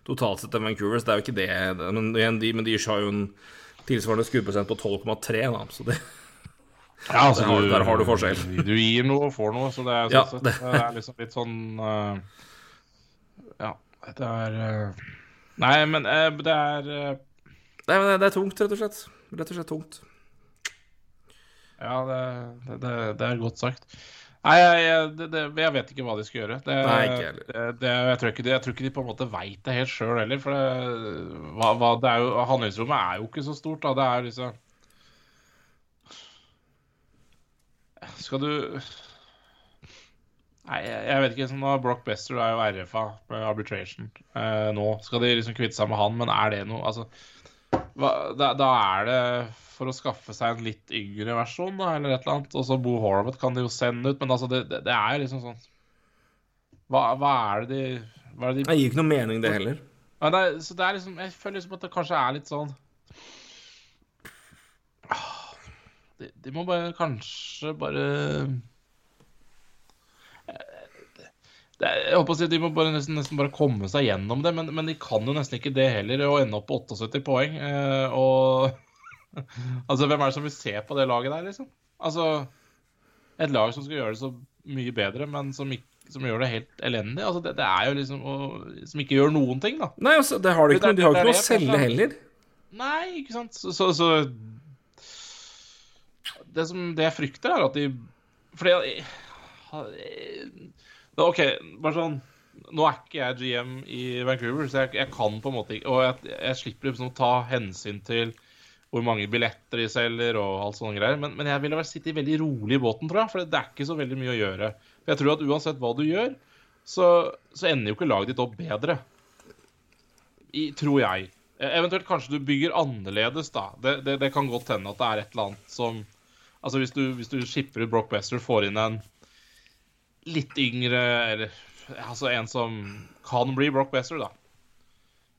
totalt sett enn Vancouver, så det er jo ikke det. Men, de, men de har jo en tilsvarende skuddprosent på 12,3, da, så det Ja, altså, Der har- der har du forskjell. Du gir noe og får noe, så det er, Ja, sånn det- det er liksom litt sånn uh, Ja, det er uh, Nei, men uh, det er Nei, men det, er tungt, rett og slett. Rett og slett tungt. Ja, det, det, er godt sagt. Nei, jeg, jeg, vet ikke hva de skal gjøre. Det, Nei, ikke heller. jeg, tror ikke de, jeg tror ikke de på en måte veit det helt sjøl heller. For det, hva, hva, det er jo, handlingsrommet er jo ikke så stort. da. Det er liksom Skal du Nei, jeg, vet ikke. sånn da, Brock Bester er jo RFA med arbitration eh, nå. Skal de liksom kvitte seg med han, men er det noe Altså, hva, da, da er det for å skaffe seg en litt yngre versjon, da, eller et eller annet. Og så Bo Horvath kan de jo sende ut, men altså, det, det, det er liksom sånn hva, hva er det de Hva er det de Det gir ikke noe mening, det heller. ja, det er, Så det er liksom Jeg føler liksom at det kanskje er litt sånn Ah, De, de må bare kanskje bare er, jeg håper å si De må bare nesten, nesten bare komme seg gjennom det, men, men de kan jo nesten ikke det heller, å ende opp på 78 poeng. Eh, og Altså, hvem er det som vil se på det laget der, liksom? Altså Et lag som skal gjøre det så mye bedre, men som, ikke, som gjør det helt elendig. Altså, det, det er jo liksom og, Som ikke gjør noen ting, da. Nei, altså, det har de ikke, Det det, de har ikke noe å selge heller. Nei, ikke sant? Så, så, så det, som, det jeg frykter, er at de Fordi da, OK, bare sånn Nå er ikke jeg GM i Vancouver, så jeg, jeg kan på en måte ikke Og jeg, jeg slipper liksom å ta hensyn til hvor mange billetter de selger og alt sånne greier. Men, men jeg ville vel sitte veldig rolig i båten, tror jeg. For det er ikke så veldig mye å gjøre. For jeg tror at uansett hva du gjør, så, så ender jo ikke laget ditt opp bedre. I, tror jeg. Eh, Eventuelt kanskje du bygger annerledes, da. Det, det, det kan godt hende at det er et eller annet som Altså hvis du, hvis du skipper ut Brock Bester, får inn en litt yngre Eller altså en som kan bli Brock Bester, da.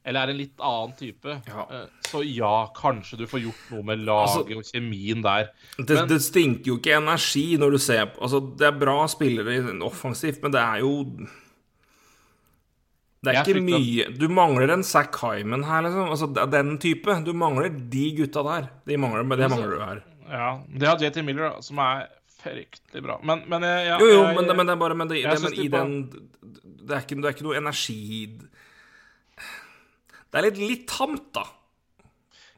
Eller er en litt annen type. Ja. Eh, Så ja, kanskje du får gjort noe med laget Altså- og kjemien der. Det, Men- det stinker jo ikke energi når du ser på Altså, det er bra spillere offensivt, men det er jo Det er ikke mye Du mangler en Zack Hyman her, liksom. Altså, den type. Du mangler de gutta der. De mangler, men det Altså- mangler du her. Ja, Det har JT Miller, da, som er fryktelig bra. Men, men jeg, ja, Jo, jo, jeg- men, det- men det er bare Men, det, det, men i den det er, ikke, det er ikke noe energi Det er litt, litt tamt, da.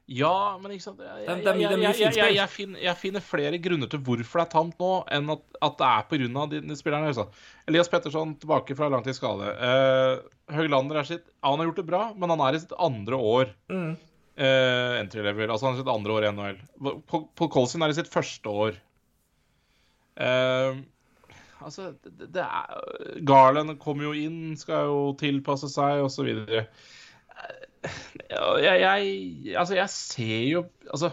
Ja, men ikke sant Jeg, jeg, er jeg, er jeg, jeg, jeg, jeg, finner, jeg finner flere grunner til hvorfor det er tamt nå, enn at, at det er pga. de, de spillerne. Altså. Elias Petterson tilbake fra langtidsskade. Uh, Høglander er sitt Han har gjort det bra, men han er i sitt andre år. Mm. Eh, entry level. Altså han er sitt andre år i NHL. Paul Colson er i sitt første år. Uh, altså, det, det er Garland kommer jo inn, skal jo tilpasse seg, osv. Jeg, jeg, altså, jeg ser jo Altså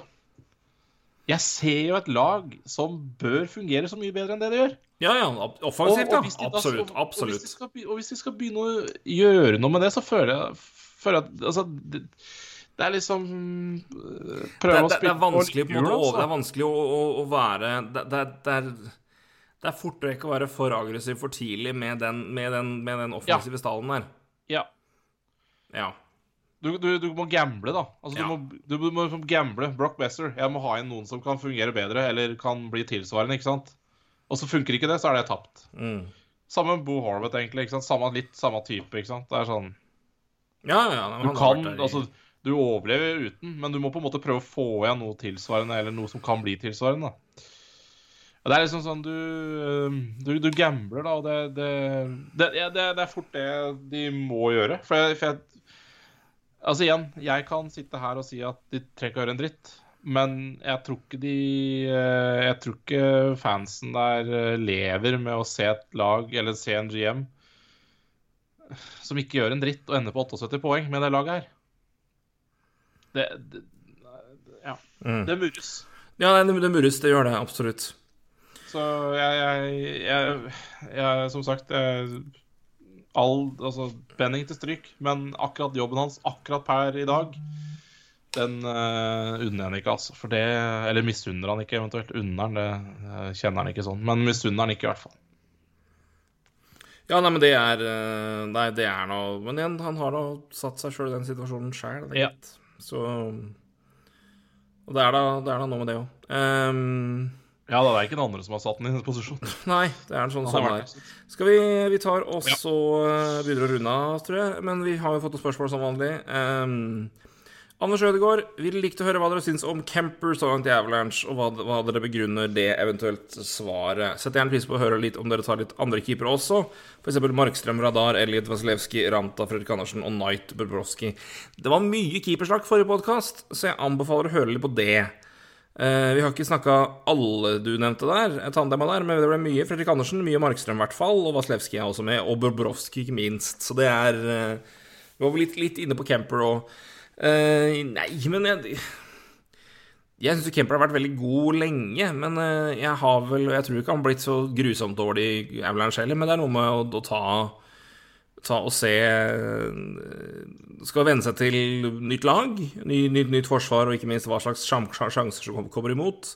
Jeg ser jo et lag som bør fungere så mye bedre enn det det gjør. Ja, ja. Offensivt, ja. Absolutt. Og, Og hvis, de skal, og hvis de skal begynne å gjøre noe med det, så føler jeg, føler jeg at Altså, det, det er liksom øh, Prøve å det, det spille er vanskelig på en måte å, altså. det er vanskelig å, å, å være det, det, er- det, er, det er fort vekk å være for aggressiv for tidlig med den, med den, med den offensive stallen der. Ja. Ja. Du, du, du må gamble, da. Altså, Ja. du, må, du må liksom gamble. Brock Besser. Jeg må ha inn noen som kan fungere bedre, eller kan bli tilsvarende, ikke sant? Og så funker ikke det, så er det tapt. Mm. Samme med Bo Horvath, egentlig. ikke sant? Samme, litt samme type, ikke sant? Det er sånn Ja, ja. Du kan Altså, du overlever uten, men du må på en måte prøve å få igjen noe tilsvarende, eller noe som kan bli tilsvarende. Det er liksom sånn du øh, Du, du gambler, da, og det det, det, det er fort det de må gjøre. For jeg, for jeg Altså igjen, jeg kan sitte her og si at de trenger ikke å gjøre en dritt. Men jeg tror ikke de øh, Jeg tror ikke fansen der øh, lever med å se et lag, eller se en GM, som ikke gjør en dritt og ender på 78 poeng med det laget her. Det, det Ja. Mm. Det murres. Ja, det, det murres. Det gjør det absolutt. Så jeg, jeg, jeg, jeg Som sagt jeg, all, altså, Benning til stryk, men akkurat jobben hans akkurat per i dag, den uh, unner han ikke, altså. For det, eller misunner han ikke, eventuelt. Unner han, det uh, kjenner han ikke sånn. Men misunner han ikke, i hvert fall. Ja, nei, men det er eh, Nei, det er noe Men igjen, han har nå satt seg sjøl i den situasjonen sjøl. Ja. Så Og det er da, det er da noe med det òg. Um, Ja, det er ikke den andre som har satt den i den posisjonen. Nei, det er en sånn har der. Skal vi, vi tar og ja. eh, begynner å runde av, tror jeg. Men vi har jo fått noen spørsmål som vanlig. Um, Anders Ødegaard, ville likt å høre hva dere syns om Kemper så langt i Avalanche, og hva, hva dere begrunner det eventuelt svaret. Setter gjerne pris på å høre litt om dere tar litt andre keepere også. F.eks. Markstrøm, Radar, Elliot Vasilevskij, Ranta, Fredrik Andersen og Knight Bobrovsky. Det var mye keepersnakk forrige podkast, så jeg anbefaler å høre litt på det. Uh, vi har ikke snakka alle du nevnte der, tandema der, men det ble mye Fredrik Andersen, mye Markstrøm i hvert fall, og Vasilevskij er også med, og Bobrovskij ikke minst. Så det er uh, Vi var litt, litt inne på Kemper og eh, Nei, men jeg jeg syns Kemper har vært veldig god lenge, men eh, jeg har vel Jeg tror ikke han har blitt så grusomt dårlig i Avalanche heller, men det er noe med å, å ta ta og se eh, Skal venne seg til nytt lag, ny, nytt, nytt forsvar, og ikke minst hva slags sjan- sjan- sjanser som kommer imot.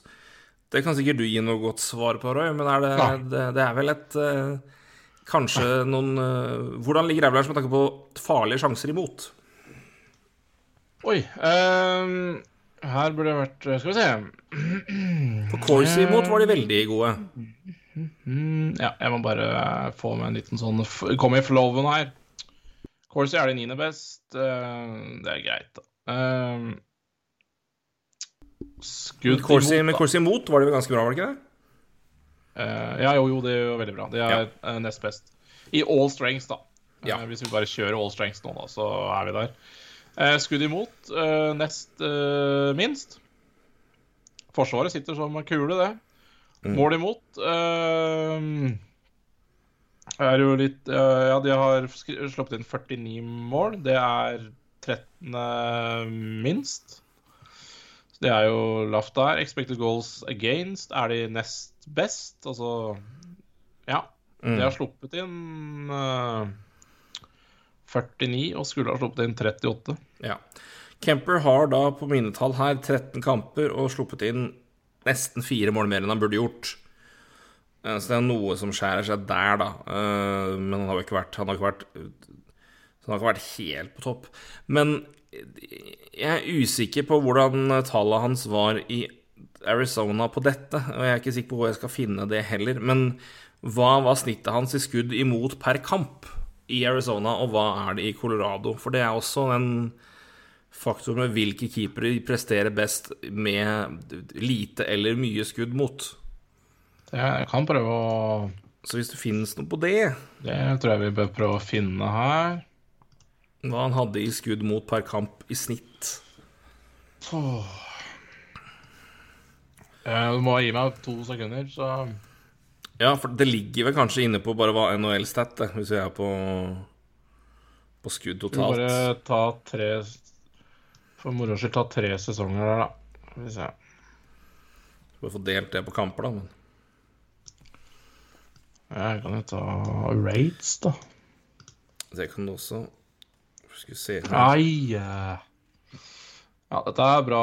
Det kan sikkert du gi noe godt svar på, Roy, men er det, det, det er vel et Kanskje noen Hvordan ligger Avalanche med tanke på farlige sjanser imot? Oi. Um, her burde det vært Skal vi se. På Corsi imot var de veldig gode. Mm, ja, jeg må bare få med en liten sånn Komme i flowen her. Corsi er det niende best. eh, det er greit, da. Um, skudd Corsi, imot, med. Corsi imot var det vel ganske bra, var det ikke det? Eh, ja, jo, jo, det er jo veldig bra. Det er Ja. eh, nest best. I all strengths, da. Eh, Ja. hvis vi bare kjører all strengths nå, da, så er vi der. Eh, skudd imot, eh, nest eh, minst. Forsvaret sitter som en kule, det. Mm. Mål imot er jo litt Ja, de har sluppet inn 49 mål. Det er 13. minst. Så det er jo lavt der. Expected goals against er de nest best. Altså Ja. De har sluppet inn 49 og skulle ha sluppet inn 38. Ja. Kemper har da på mine tall her 13 kamper og sluppet inn nesten fire mål mer enn han burde gjort. Eh, Så det er noe som skjærer seg der, da. Eh, Men han har jo ikke vært Han har ikke vært, han har ikke vært helt på topp. Men jeg er usikker på hvordan tallet hans var i Arizona på dette. Og jeg er ikke sikker på hvor jeg skal finne det heller. Men hva var snittet hans i skudd imot per kamp i Arizona, og hva er det i Colorado? For det er også en faktor med hvilke keepere presterer best med lite eller mye skudd mot. Jeg kan prøve å Så hvis det finnes noe på det, Det tror jeg vi bør prøve å finne her. hva han hadde i skudd mot per kamp i snitt Åh. Du må gi meg to sekunder, så Ja, for det ligger vel kanskje inne på bare hva NHL-stat, hvis vi er på, på skudd Vi totalt. bare ta tre For moro skyld ta tre sesonger der, da. Skal vi se. Bare få delt det på kamper, da. Men. Jeg kan jo ta rates, da. Det kan du også Skal vi se her. Eh. Ja, dette er bra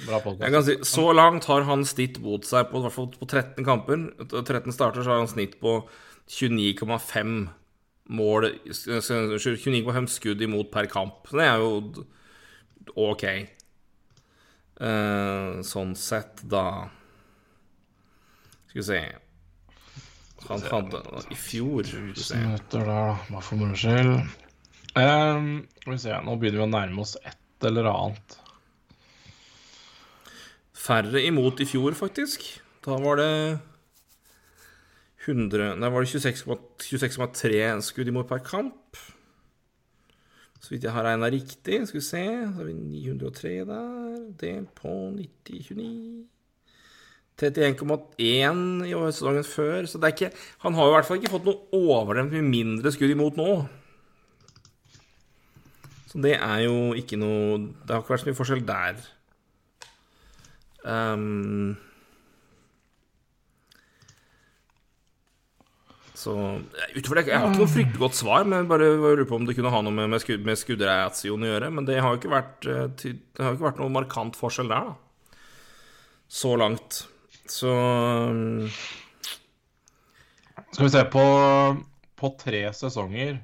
Jeg kan si, Så langt har han snitt mot seg på, hvert fall på 13 kamper. 13 starter, så har han snitt på 29,5 mål 29,5 skudd imot per kamp. Så det er jo OK. Eh, sånn sett, da Skal vi se Han hadde i fjor skal vi se. 1000 minutter der, da. Bare for moro skyld. Um, skal vi se, nå begynner vi å nærme oss et eller annet. Færre imot i fjor, faktisk. Da var det 100 Nei, var det 26,3 26, skudd imot per kamp. Så vidt jeg har regna riktig. Skal vi se Så har vi 903 der. Delt på 90,29 31,1 i sesongen før. Så ikke Han har i hvert fall ikke fått noe overdremt med mindre skudd imot nå. Så det er jo ikke noe Det har ikke vært så mye forskjell der. Ehm, så utover det Jeg har ikke noe fryktelig godt svar, men bare lurer på om det kunne ha noe med, med, skud, med skuddreaksjon å gjøre. Men det har jo ikke vært eh, Det har ikke vært noe markant forskjell der, da. Så langt. Så um... Skal vi se på, på tre sesonger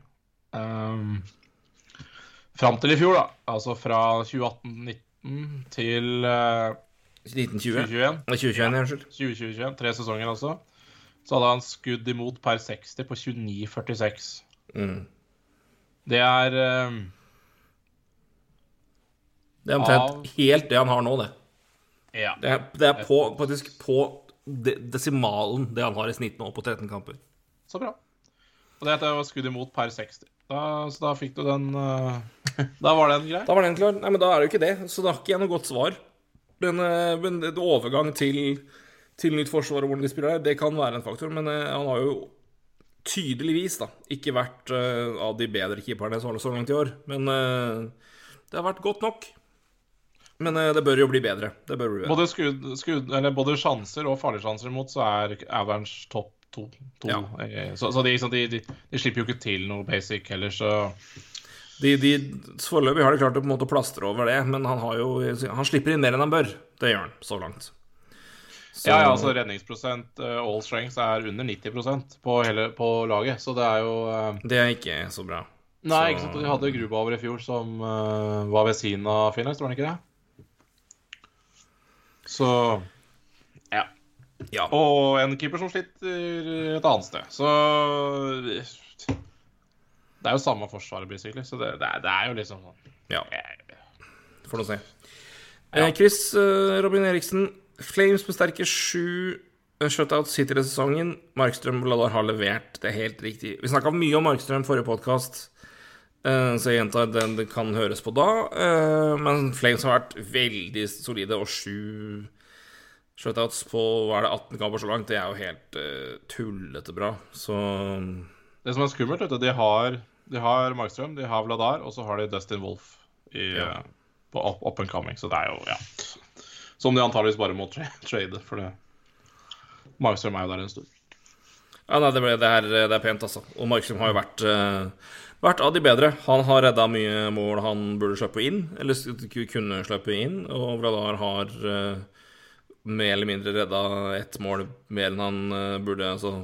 um, Fram til i fjor, da. Altså fra 2018-19 til eh, 1920? 2021. Nei, 2021, ja, unnskyld. 2021, tre sesonger altså. Så hadde han skudd imot per 60 på 29,46. Mm. Det er eh, Det er omtrent Av- helt det han har nå, det. Ja. Det er, det er på, faktisk på desimalen det han har i snitt nå, på 13 kamper. Så bra. Og det var skudd imot per 60. Da, så da fikk du den uh, Da var den grei. Da var den klar. Nei, men da er det jo ikke det. Så da har ikke jeg noe godt svar. Men, eh, men det- overgang til, til nytt forsvar og hvordan de spiller der, det kan være en faktor. Men eh, han har jo tydeligvis da ikke vært eh, av de bedre keeperne så langt i år. Men eh, det har vært godt nok. Men eh, det bør jo bli bedre. Det bør bli bedre. Både, skud, skud, eller både sjanser og farlige sjanser imot, så er Avalanche topp to. to. Ja. Eh, Så, så de, de, de, de slipper jo ikke til noe basic heller, så De, de, foreløpig har de klart å på en måte plastre over det, men han har jo Han slipper inn mer enn han bør. Det gjør han, så langt. Så- Ja, ja, altså redningsprosent uh, all strengths er under 90% på, hele, på laget, så det er jo uh... Det er ikke så bra. Nei, Så- ikke sant. De hadde Grubauer i fjor som uh, var ved siden av Finlands, var han ikke det? Så Ja. Ja. Og en keeper som sliter et annet sted. Så Det er jo samme forsvaret, basically. Så det, det, er, det er jo liksom sånn ja. eh, Får nå se. Eh, Chris eh, Robin Eriksen. Flames besterker sju eh, shutouts hittil i sesongen. Markstrøm Bladar har levert. Det er helt riktig. Vi snakka mye om Markstrøm forrige podkast, så jeg gjentar den det kan høres på da. Eh, Men Flames har vært veldig solide, og sju shutouts på hva er det, 18 kamper så langt, det er jo helt eh, tullete bra. Så Det som er skummelt, vet du, de har, de har Markstrøm, de har Vladar, og så har de Dustin Wolf i, Ja. eh, på up, up and coming. Så det er jo ja. Som de antageligvis bare må tra trade, for det Markstrøm er jo der en stund. Ja, nei, det, ble, det, er, det er pent, altså. Og Markstrøm har jo vært, uh, vært av de bedre. Han har redda mye mål han burde slippe inn, eller kunne slippe inn. Og Vladar har uh, mer eller mindre redda ett mål mer enn han uh, burde Altså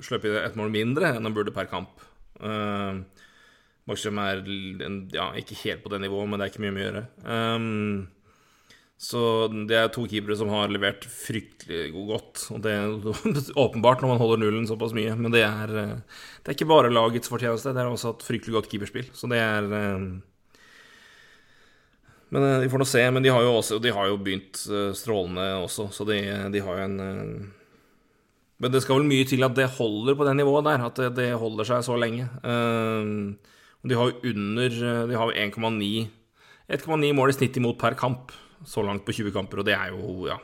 sluppet ett mål mindre enn han burde per kamp. Uh, Markstrøm er en, ja, ikke helt på det nivået, men det er ikke mye å gjøre. Um, så det er to keepere som har levert fryktelig godt. Og det er åpenbart når man holder nullen såpass mye, men det er, eh, det er ikke bare lagets fortjeneste. Det er også et fryktelig godt keeperspill. Så det er eh, Men de får nå se. Men de har jo, også, de har jo begynt eh, strålende også, så de, de har jo en eh, Men det skal vel mye til at det holder på det nivået der, at det, det holder seg så lenge. Eh, de har jo under De har jo 1,9 1,9 mål i snitt imot per kamp så langt på 20 kamper, og det er jo, ja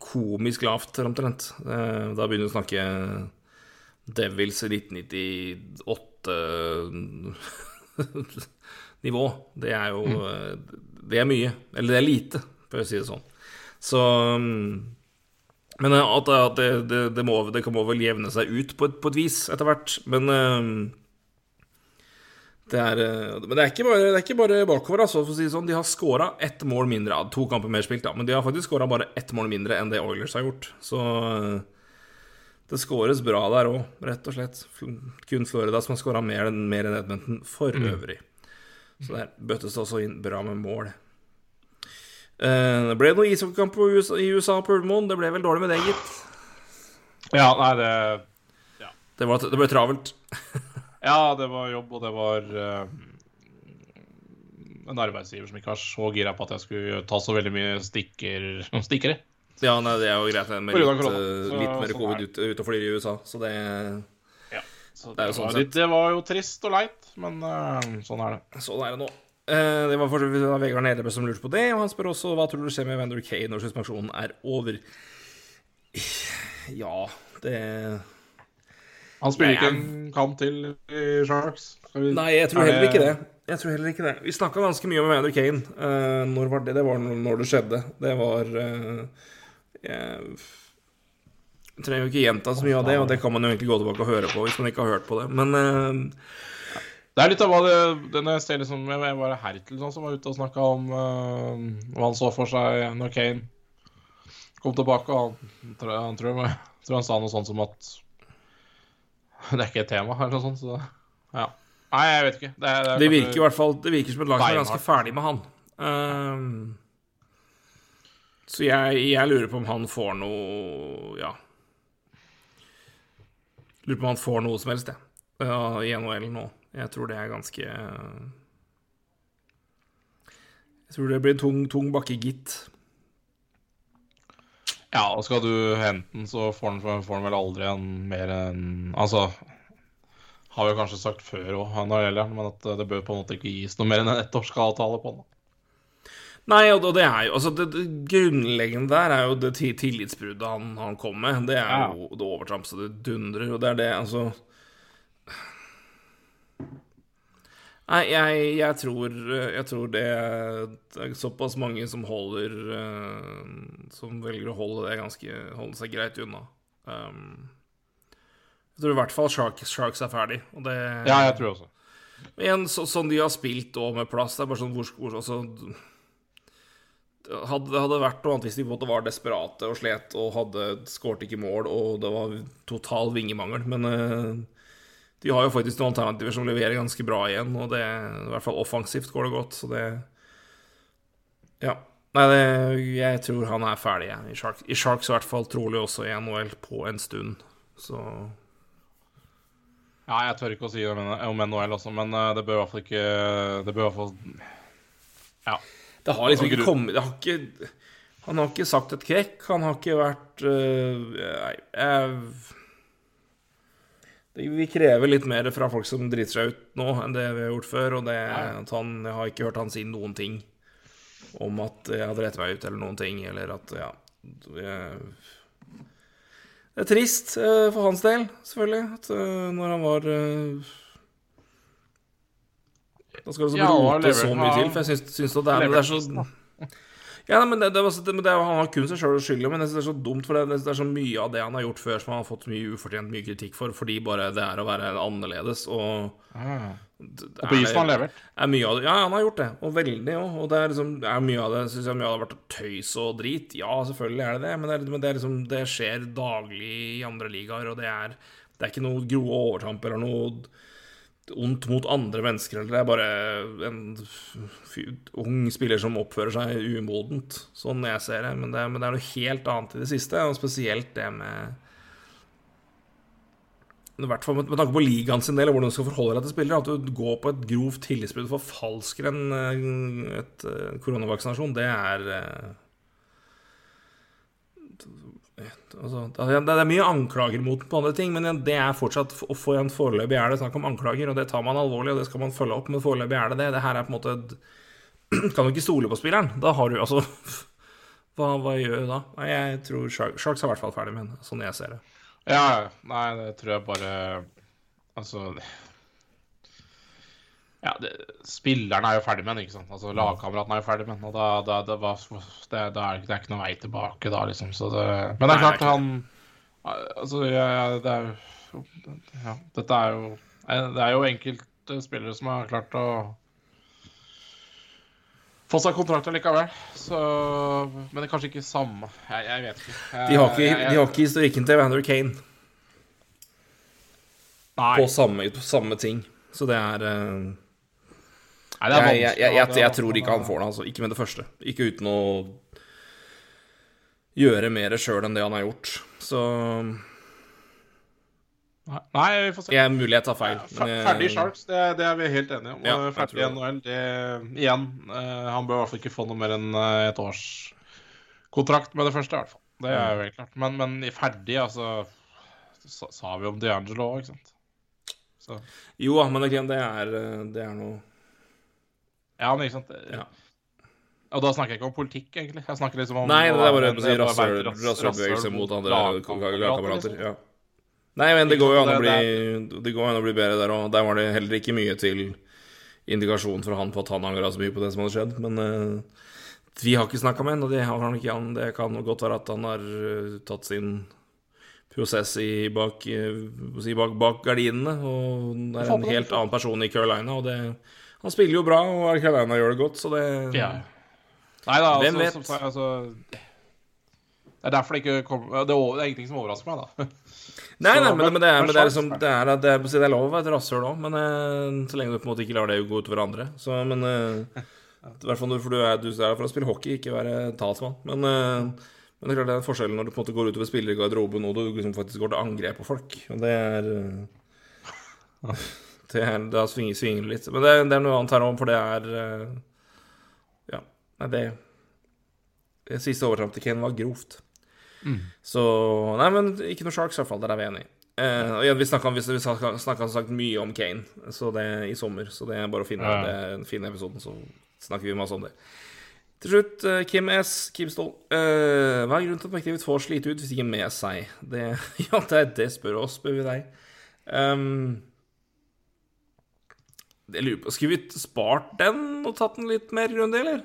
Komisk lavt, omtrent. Eh, Da begynner vi å snakke Devils 1998-nivå. Det er jo eh, Det er mye. Eller det er lite, for å si det sånn. Så mm, Men eh, at, at det, det, det, må, det må vel jevne seg ut på et, på et vis etter hvert. Men eh, det er, eh, men det er ikke bare, det er ikke bare bakover. Altså, for å si det sånn. De har skåra ett mål mindre. Ja, to kamper mer spilt, da, men de har faktisk skåra bare ett mål mindre enn det Oilers har gjort. Så eh, det skåres bra der òg, rett og slett. Kun Florida som har skåra mer, mer enn Edmonton for øvrig. Så der bøttes det også inn bra med mål. Eh, Det ble noe ishockeykamp i USA på Ullemoen. Det ble vel dårlig med det, gitt. Ja, nei, det Det, var, det ble travelt. Ja, det var jobb, og det var uh, en arbeidsgiver som ikke var så gira på at jeg skulle ta så veldig mye stikker, stikkere. Ja, nei, det er jo greit med litt, Så- litt mer sånn covid ut, ut, og flyr i USA, så det Så Det det, sånn var sett. det var jo trist og leit, men sånn er det. Sånn er det nå. Eh, det var for så Vegard Nedrebø som lurte på det, og han spør også hva tror du skjer med Vander Kane når suspensjonen er over. Ja, det Han spiller ikke en kamp til i Sharks. Nei, jeg tror er heller ikke det. Jeg tror heller ikke det. Vi snakka ganske mye om Vander Kane. Eh, når var det? Det var når det skjedde. Det var eh, Jeg trenger jo ikke gjenta så mye av det, og det kan man jo egentlig gå tilbake og høre på hvis man ikke har hørt på det. Men Det er litt av hva det denne ser liksom, Jeg var det Hertel sånn, som var ute og snakka om uh, hva han så for seg når Kane kom tilbake. og Han, tror- han tror, tror han sa noe sånt som at det er ikke et tema, eller noe sånt. Så ja. Nei, jeg vet ikke. Det, det, det virker i hvert fall Det virker som et lag som er ganske ferdig med han. Um, Så jeg, jeg lurer på om han får noe Ja. Lurer på om han får noe som helst, jeg. Ja, I NHL nå. Jeg tror det er ganske Jeg tror det blir en tung, tung bakke, gitt. Ja, og skal du hente den, så får den, får den vel aldri en mer enn Altså Har vi kanskje sagt før òg, når det gjelder men at det bør på en måte ikke gis noe mer enn en ettårsavtale på den. Nei, og det er jo Altså, det, det grunnleggende der er jo det tillitsbruddet han, han kom med. Det er jo det overtramp så det dundrer, og det er det, altså Nei, jeg, jeg tror Jeg tror det er såpass mange som holder eh, Som velger å holde det ganske Holde seg greit unna. Um, jeg tror i hvert fall Sharks, Sharks er ferdig, og det Ja, jeg tror også. Igjen, så, sånn de har spilt og med plass, det er bare sånn hvor, hvor altså, hadde det hadde vært noe annet hvis de på en måte var desperate og slet og hadde skåret ikke mål og det var total vingemangel, men eh, de har jo faktisk noen alternativer som leverer ganske bra igjen, og det, i hvert fall offensivt går det godt, så det Ja. Nei, det, jeg tror han er ferdig, jeg, i Sharks. I Sharks i hvert fall, trolig også i NHL på en stund, så Ja, jeg tør ikke å si det om NHL også, men eh, det bør i hvert fall ikke Det bør i hvert fall Ja. Det har liksom ikke kommet det har ikke, Han har ikke sagt et kvekk. Han har ikke vært øh, Nei, jeg- Vi krever litt mer fra folk som driter seg ut nå, enn det vi har gjort før. Og det, han, jeg har ikke hørt han si noen ting om at jeg hadde drept meg ut, eller noen ting, eller at Ja. Det er trist øh, for hans del, selvfølgelig, at øh, når han var øh, Da skal det så rote så mye til, for jeg syns, syns at det er, det er så ja, men det, det, var det, det, Han har kun seg sjøl å skylde, men jeg synes det er så dumt, for det, det er så mye av det han har gjort før som han har fått mye ufortjent mye kritikk for, fordi bare det er å være annerledes. Og mm. Og har han lever? er mye av det, Ja, han har gjort det, og veldig òg. Og det er liksom er mye av det synes jeg mye av det har vært tøys og drit. Ja, selvfølgelig er det det, men det, er, men det, er liksom, det skjer daglig i andre ligaer, og det er, det er ikke noe grove overtramp eller noe ondt mot andre mennesker, eller det er bare en ung spiller som oppfører seg umodent, sånn jeg ser det. Men det, men det er noe helt annet i det siste, og spesielt det med i hvert fall med, tanke på ligaen sin del og hvordan du skal forholde deg til spillere. At du går på et grovt tillitsbrudd for falskere en et, et, eh, koronavaksinasjon, det er eh, altså, det er- mye anklager mot på andre ting, men det er fortsatt for en Foreløpig er det snakk om anklager, og det tar man alvorlig, og det skal man følge opp, men foreløpig er det det. Det her er på en måte Kan du ikke stole på spilleren? Da har du altså Hva, hva gjør du da? Nei, jeg tror Sharks er i hvert fall ferdig med den, sånn jeg ser det. Ja, nei, det tror jeg bare Altså Ja, det, spilleren er jo ferdig med den, ikke sant. Altså Lagkameraten er jo ferdig med den, og da, da, det, var, det, er det, er ikke noen vei tilbake da, liksom. Så det, men det er klart, han Altså, ja, det er jo Ja, dette er jo Det er jo enkelte spillere som har klart å få seg kontrakt likevel. Så Men det er kanskje ikke samme Jeg, jeg vet ikke. Jeg, De har ikke, jeg- de har ikke historikken til Vander Kane Nei, på samme, samme ting. Så det er eh, nei, det er jeg, jeg, jeg, jeg, jeg tror ikke han får det, altså. Ikke med det første. Ikke uten å gjøre mer sjøl enn det han har gjort. Så Nei, vi får se. jeg er mulig jeg tar feil. Ja, men Ferdig Sharks, det, det er vi helt enige om. Ja, ferdig. NHL, det Igjen, eh, han bør i hvert fall ikke få noe mer enn eh, et års kontrakt med det første, i hvert fall. Det er jo helt klart. Men, men i ferdig, altså Sa sa vi om D'Angelo òg, ikke sant? Så Jo men det, det er, eh, det er noe Ja, men ikke sant Ja. Og da snakker jeg ikke om politikk, egentlig. Jeg snakker liksom om Nei, det er bare å si rasshølbevegelse mot andre lagkamerater. Ja. Nei, men det går jo an å bli Det går an å bli bedre der òg. Der var det heller ikke mye til indikasjon fra han på at han angra så mye på det som hadde skjedd. Men uh, vi har ikke snakka med han, og det har han ikke han. Det kan godt være at han har eh, tatt sin prosess i bak, eh, bak, bak gardinene, og det er en helt annen person i Carolina, og det Han spiller jo bra, og Arcadena gjør det godt, så det Ja. Nei da, Hvem altså, vet? som- altså Det er derfor det ikke kommer det, er det er ingenting som overrasker meg, da. Nei, nei, men, men- det er, men det er liksom Det er, det er, det er lov å være et rasshøl òg, men eh, så lenge du på en måte ikke lar det gå utover andre. Så, men eh, I hvert fall når- for du er, du er der for å spille hockey, ikke være talsmann. Men, eh, men det er klart det er en forskjell når du på en måte går utover spillere i garderoben og du liksom faktisk går til angrep på folk. Og det er det er, Da svinger, svinger litt. Men det, det er noe annet her òg, for det er eh, Ja. Nei, det Det siste overtrampet til Kane var grovt. Så Nei, men ikke noe Sharks, i hvert fall. Der er vi enige. Eh, og igjen, vi snakka snakket sagt mye om Kane så det, i sommer, så det er bare å finne, Ja. den fine episoden, så snakker vi masse om det. Til slutt, eh, Kim S. Kim Ståhl. Eh, hva er grunnen til at Mektivit får slite ut hvis ikke med seg? Det, ja, det, det spør oss, spør vi deg. Um, jeg lurer på, Skulle vi spart den og tatt den litt mer grundig, eller?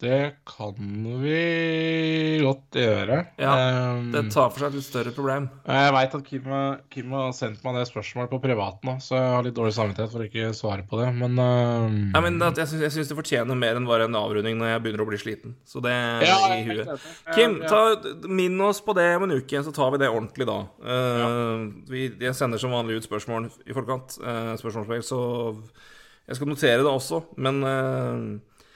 Det kan vi godt gjøre. Ja, Um, Det tar for seg et litt større problem. Jeg veit at Kim, Kim har sendt meg det spørsmålet på privaten òg, så jeg har litt dårlig samvittighet for å ikke svare på det, men um, Nei, men jeg syns, det fortjener mer enn bare en avrunding når jeg begynner å bli sliten. Så det er Ja, i huet. Ja, Kim, ja. ta, minn oss på det om en uke, så tar vi det ordentlig da. Eh, vi, jeg sender som vanlig ut spørsmål i forkant. Uh, spørsmålsmail, så jeg skal notere det også. Men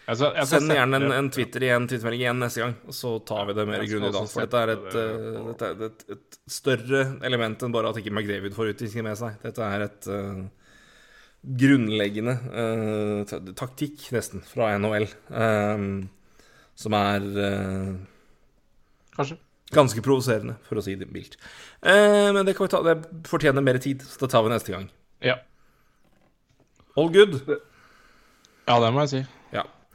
Jeg skal- jeg skal send gjerne en, en Twitter igjen, Twittermelding igjen neste gang, og så tar vi det mer grundig da. For dette er et, eh, dette er et, et større element enn bare at ikke McDavid får utvisning med seg. Dette er et uh, grunnleggende uh, taktikk, nesten, fra NHL, som er Kanskje. ganske provoserende, for å si det mildt. Eh, men det, kan vi ta, det fortjener mer tid, så det tar vi neste gang. Ja. All good. ja, det må jeg si.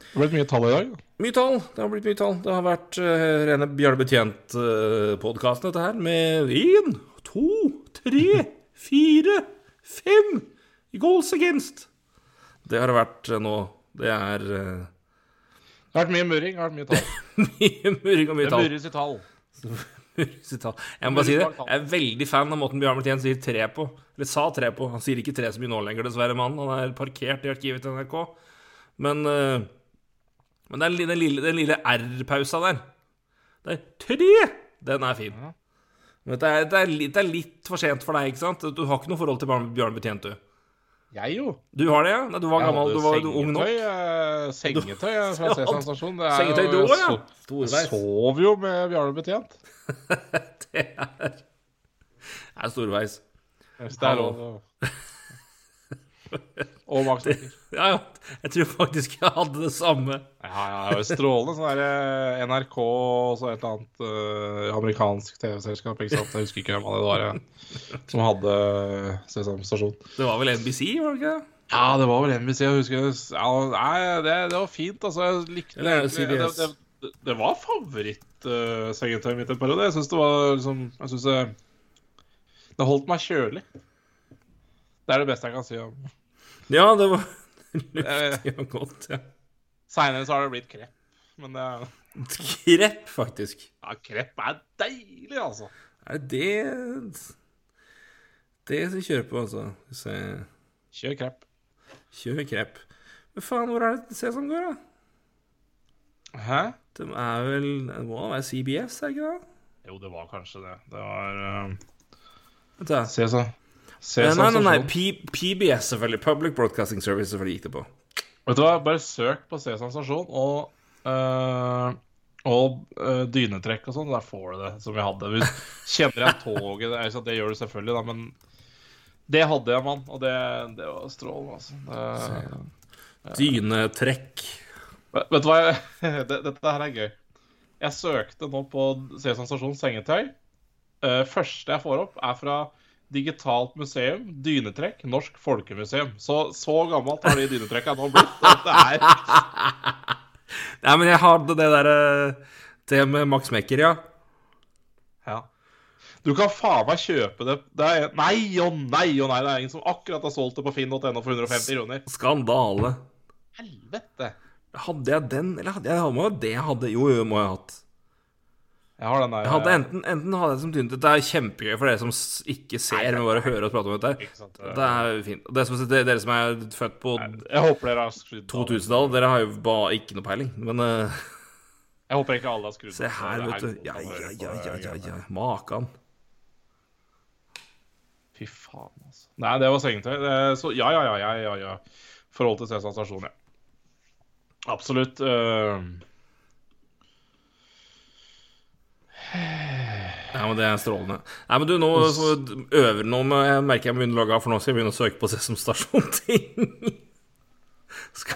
Ja. har blitt mye tall i dag. Mye tall. Det har blitt mye tall. Det har vært uh, rene Bjarne Betjent-podkasten, dette her, med én, to, tre, fire, fem goals against. Det har det vært uh, nå. Det er uh, Det har vært mye murring, det har vært mye tall. mye murring og mye Det tall. murres i tall. Murres i tall. Jeg må bare si det. Jeg er veldig fan av måten Bjarne Betjent sier tre på. Eller sa tre på. Han sier ikke tre så mye nå lenger, dessverre, mannen. Han er parkert i arkivet til NRK. Men, eh, men den, den lille, den lille R-pausa der Det er tre! Den er fin. Men det er, det, er litt, det er litt for sent for deg, ikke sant? Du har ikke noe forhold til Bjarne Bjarne Betjent, du. Jeg jo. Du har det, ja? Nei, du var Jeg gammel, du var ung nok. sengetøy, eh, Sengetøy eh, fra Ja, Sesam stasjon. Det er Sengetøy jo- du òg, ja? Storveis. Jeg sov jo med Bjarne Betjent. Det er, det er storveis. Hvis det er lov å Og Max Becker. Ja, ja. Jeg tror faktisk jeg hadde det samme. Ja, ja, strålende. Sånn derre NRK og så et eller annet uh, amerikansk TV-selskap. ikke sant? Jeg husker ikke hvem av det var ja. som hadde Sesamstasjon. Det var vel NBC, var det ikke det? Ja, det var vel NBC. Jeg husker ja, Nei, det, det var fint. Altså, jeg likte det. Det, det, det var favorittsengetøyet mitt en periode. Jeg syns det var liksom Jeg syns det, det holdt meg kjølig. Det er det beste jeg kan si om Ja, det var luftig og godt, ja. Seinere så har det blitt krepp. Men det, Krepp, faktisk. ja, krepp er deilig, altså. Er det det som kjører på, altså. Se Kjør krepp. Kjør krepp. Men faen, hvor er det Sesam går, da? Hæ? Det er vel Det må da være CBS, er det ikke det? Jo, det var kanskje det. Det var uh, Vent da. Sesam. så. Se så Nei, nei, nei. stasjon. P PBS, selvfølgelig. Public Broadcasting Service, selvfølgelig gikk det på. Vet du hva, bare søk på Sesam stasjon og uh, Og uh, dynetrekk og sånn. Der får du det som vi hadde. Hvis kjenner igjen toget det, er, det gjør du selvfølgelig, da, men det hadde jeg, mann. Og det, det var strålende, altså. Det, Dynetrekk. vet, vet du hva? Jeg, det, dette her er gøy. Jeg søkte nå på Sesam stasjon sengetøy. Uh, første jeg får opp, er fra Digitalt museum, dynetrekk, Norsk folkemuseum. Så så gammelt har de dynetrekka nå blitt. at Det er Nei, men jeg hadde det derre Det med Max Mekker, ja. Ja. Du kan faen meg kjøpe det, det er, Nei og nei og nei. Det er ingen som akkurat har solgt det på finn.no for 150 kroner. Skandale. Helvete. Hadde jeg den, eller hadde jeg må jo det jeg hadde Jo, jo, må jeg ha hatt. Jeg har den der Jeg hadde enten, enten hadde jeg det som tynt Dette er kjempegøy for dere som ikke ser, men bare hører oss prate om dette. Det er fint. Det er som, det, dere som er født på Jeg håper dere har skrudd av. 2000-tallet, dere har jo bare ikke noe peiling. Men uh, Jeg håper ikke alle har skrudd se her, er vet du. Ja, ja, ja, ja, ja, ja. Makan. Fy faen, altså. Nei, det var sengetøy. Så ja, ja, ja, ja, ja, ja. Forhold til Sesam stasjon, ja. Absolutt. øh, Ja, men Det er strålende. Nei, men du, nå øver nå med, merker jeg begynner begynne å lage av, for nå skal jeg begynne å søke på Sesam Stasjon-ting.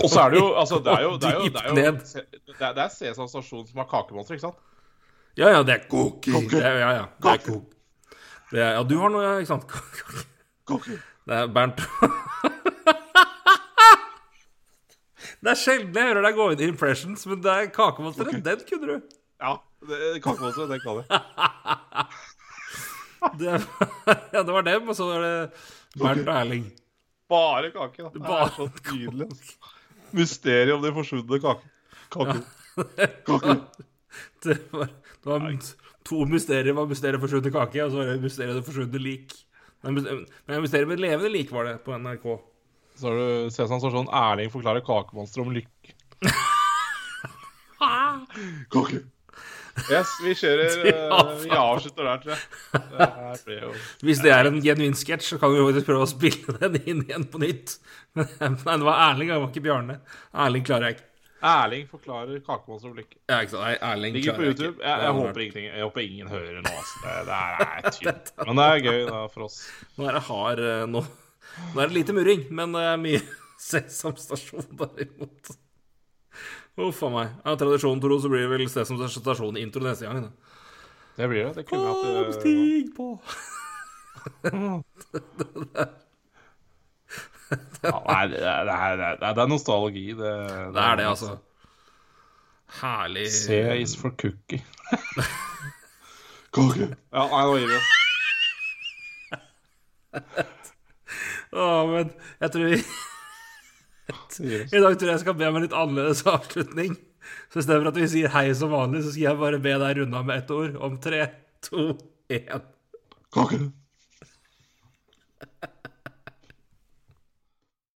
Og så er det jo altså, det er jo, det er jo, det er jo, det er, det er Sesam stasjon som har kakemonster, ikke sant? Ja, ja, det er cookie. Er, ja, ja. Det er. Det er, ja, du har noe, ikke sant? Cookie. Det er Bernt Det er sjelden jeg hører deg gå inn i impressions, men det er kakemonsteret. Den kunne du. Ja, det, kakemonster, det kan jeg. Det, ja, det var dem, og så var det Bernt og Erling. Bare kake, da. Det Bare er så tydelig. altså. Mysteriet om de forsvunne kake. Kake. Kake. Det var, det var to mysterier. var mysteriet forsvunnet kake, og så var det mysteriet det forsvunne lik. Men men mysteriet med levende lik var det på NRK. Så har du Sesam sånn Erling forklarer kakemonster om lykke. Kake. Yes, vi kjører eh, Vi avslutter der, tror jeg. Det jo Hvis det er en genuin sketsj, så kan vi faktisk prøve å spille den inn igjen på nytt. Men, men det var Erling, det var ikke Bjarne. Erling klarer jeg ikke. Erling forklarer om. Ja, ikke sant? Nei, Erling Ligger på YouTube. Jeg, jeg, håper ingenting, jeg håper ingen hører nå. Altså. Det, det er tynt. Men det er gøy da, for oss. Nå er det hard eh, nå, nå er det lite murring, men er mye Sesam Stasjon derimot. Uff a meg. Ja, tradisjonen tro så blir det vel Sesam Stasjon intro neste gang. Da. Det blir det. Det kunne Kom, vært Kom, stig på. ja, Nei, det er, det, er, det, er, det er nostalgi. Det, Det er det, altså. Herlig C is for cookie. Kake. Ja, nei, nå gir vi oss. Å, men jeg tror vi. I dag tror jeg jeg skal be om en litt annerledes avslutning. Så istedenfor at vi sier hei som vanlig, så skal jeg bare be deg runde av med ett ord om tre, to, én. Kake.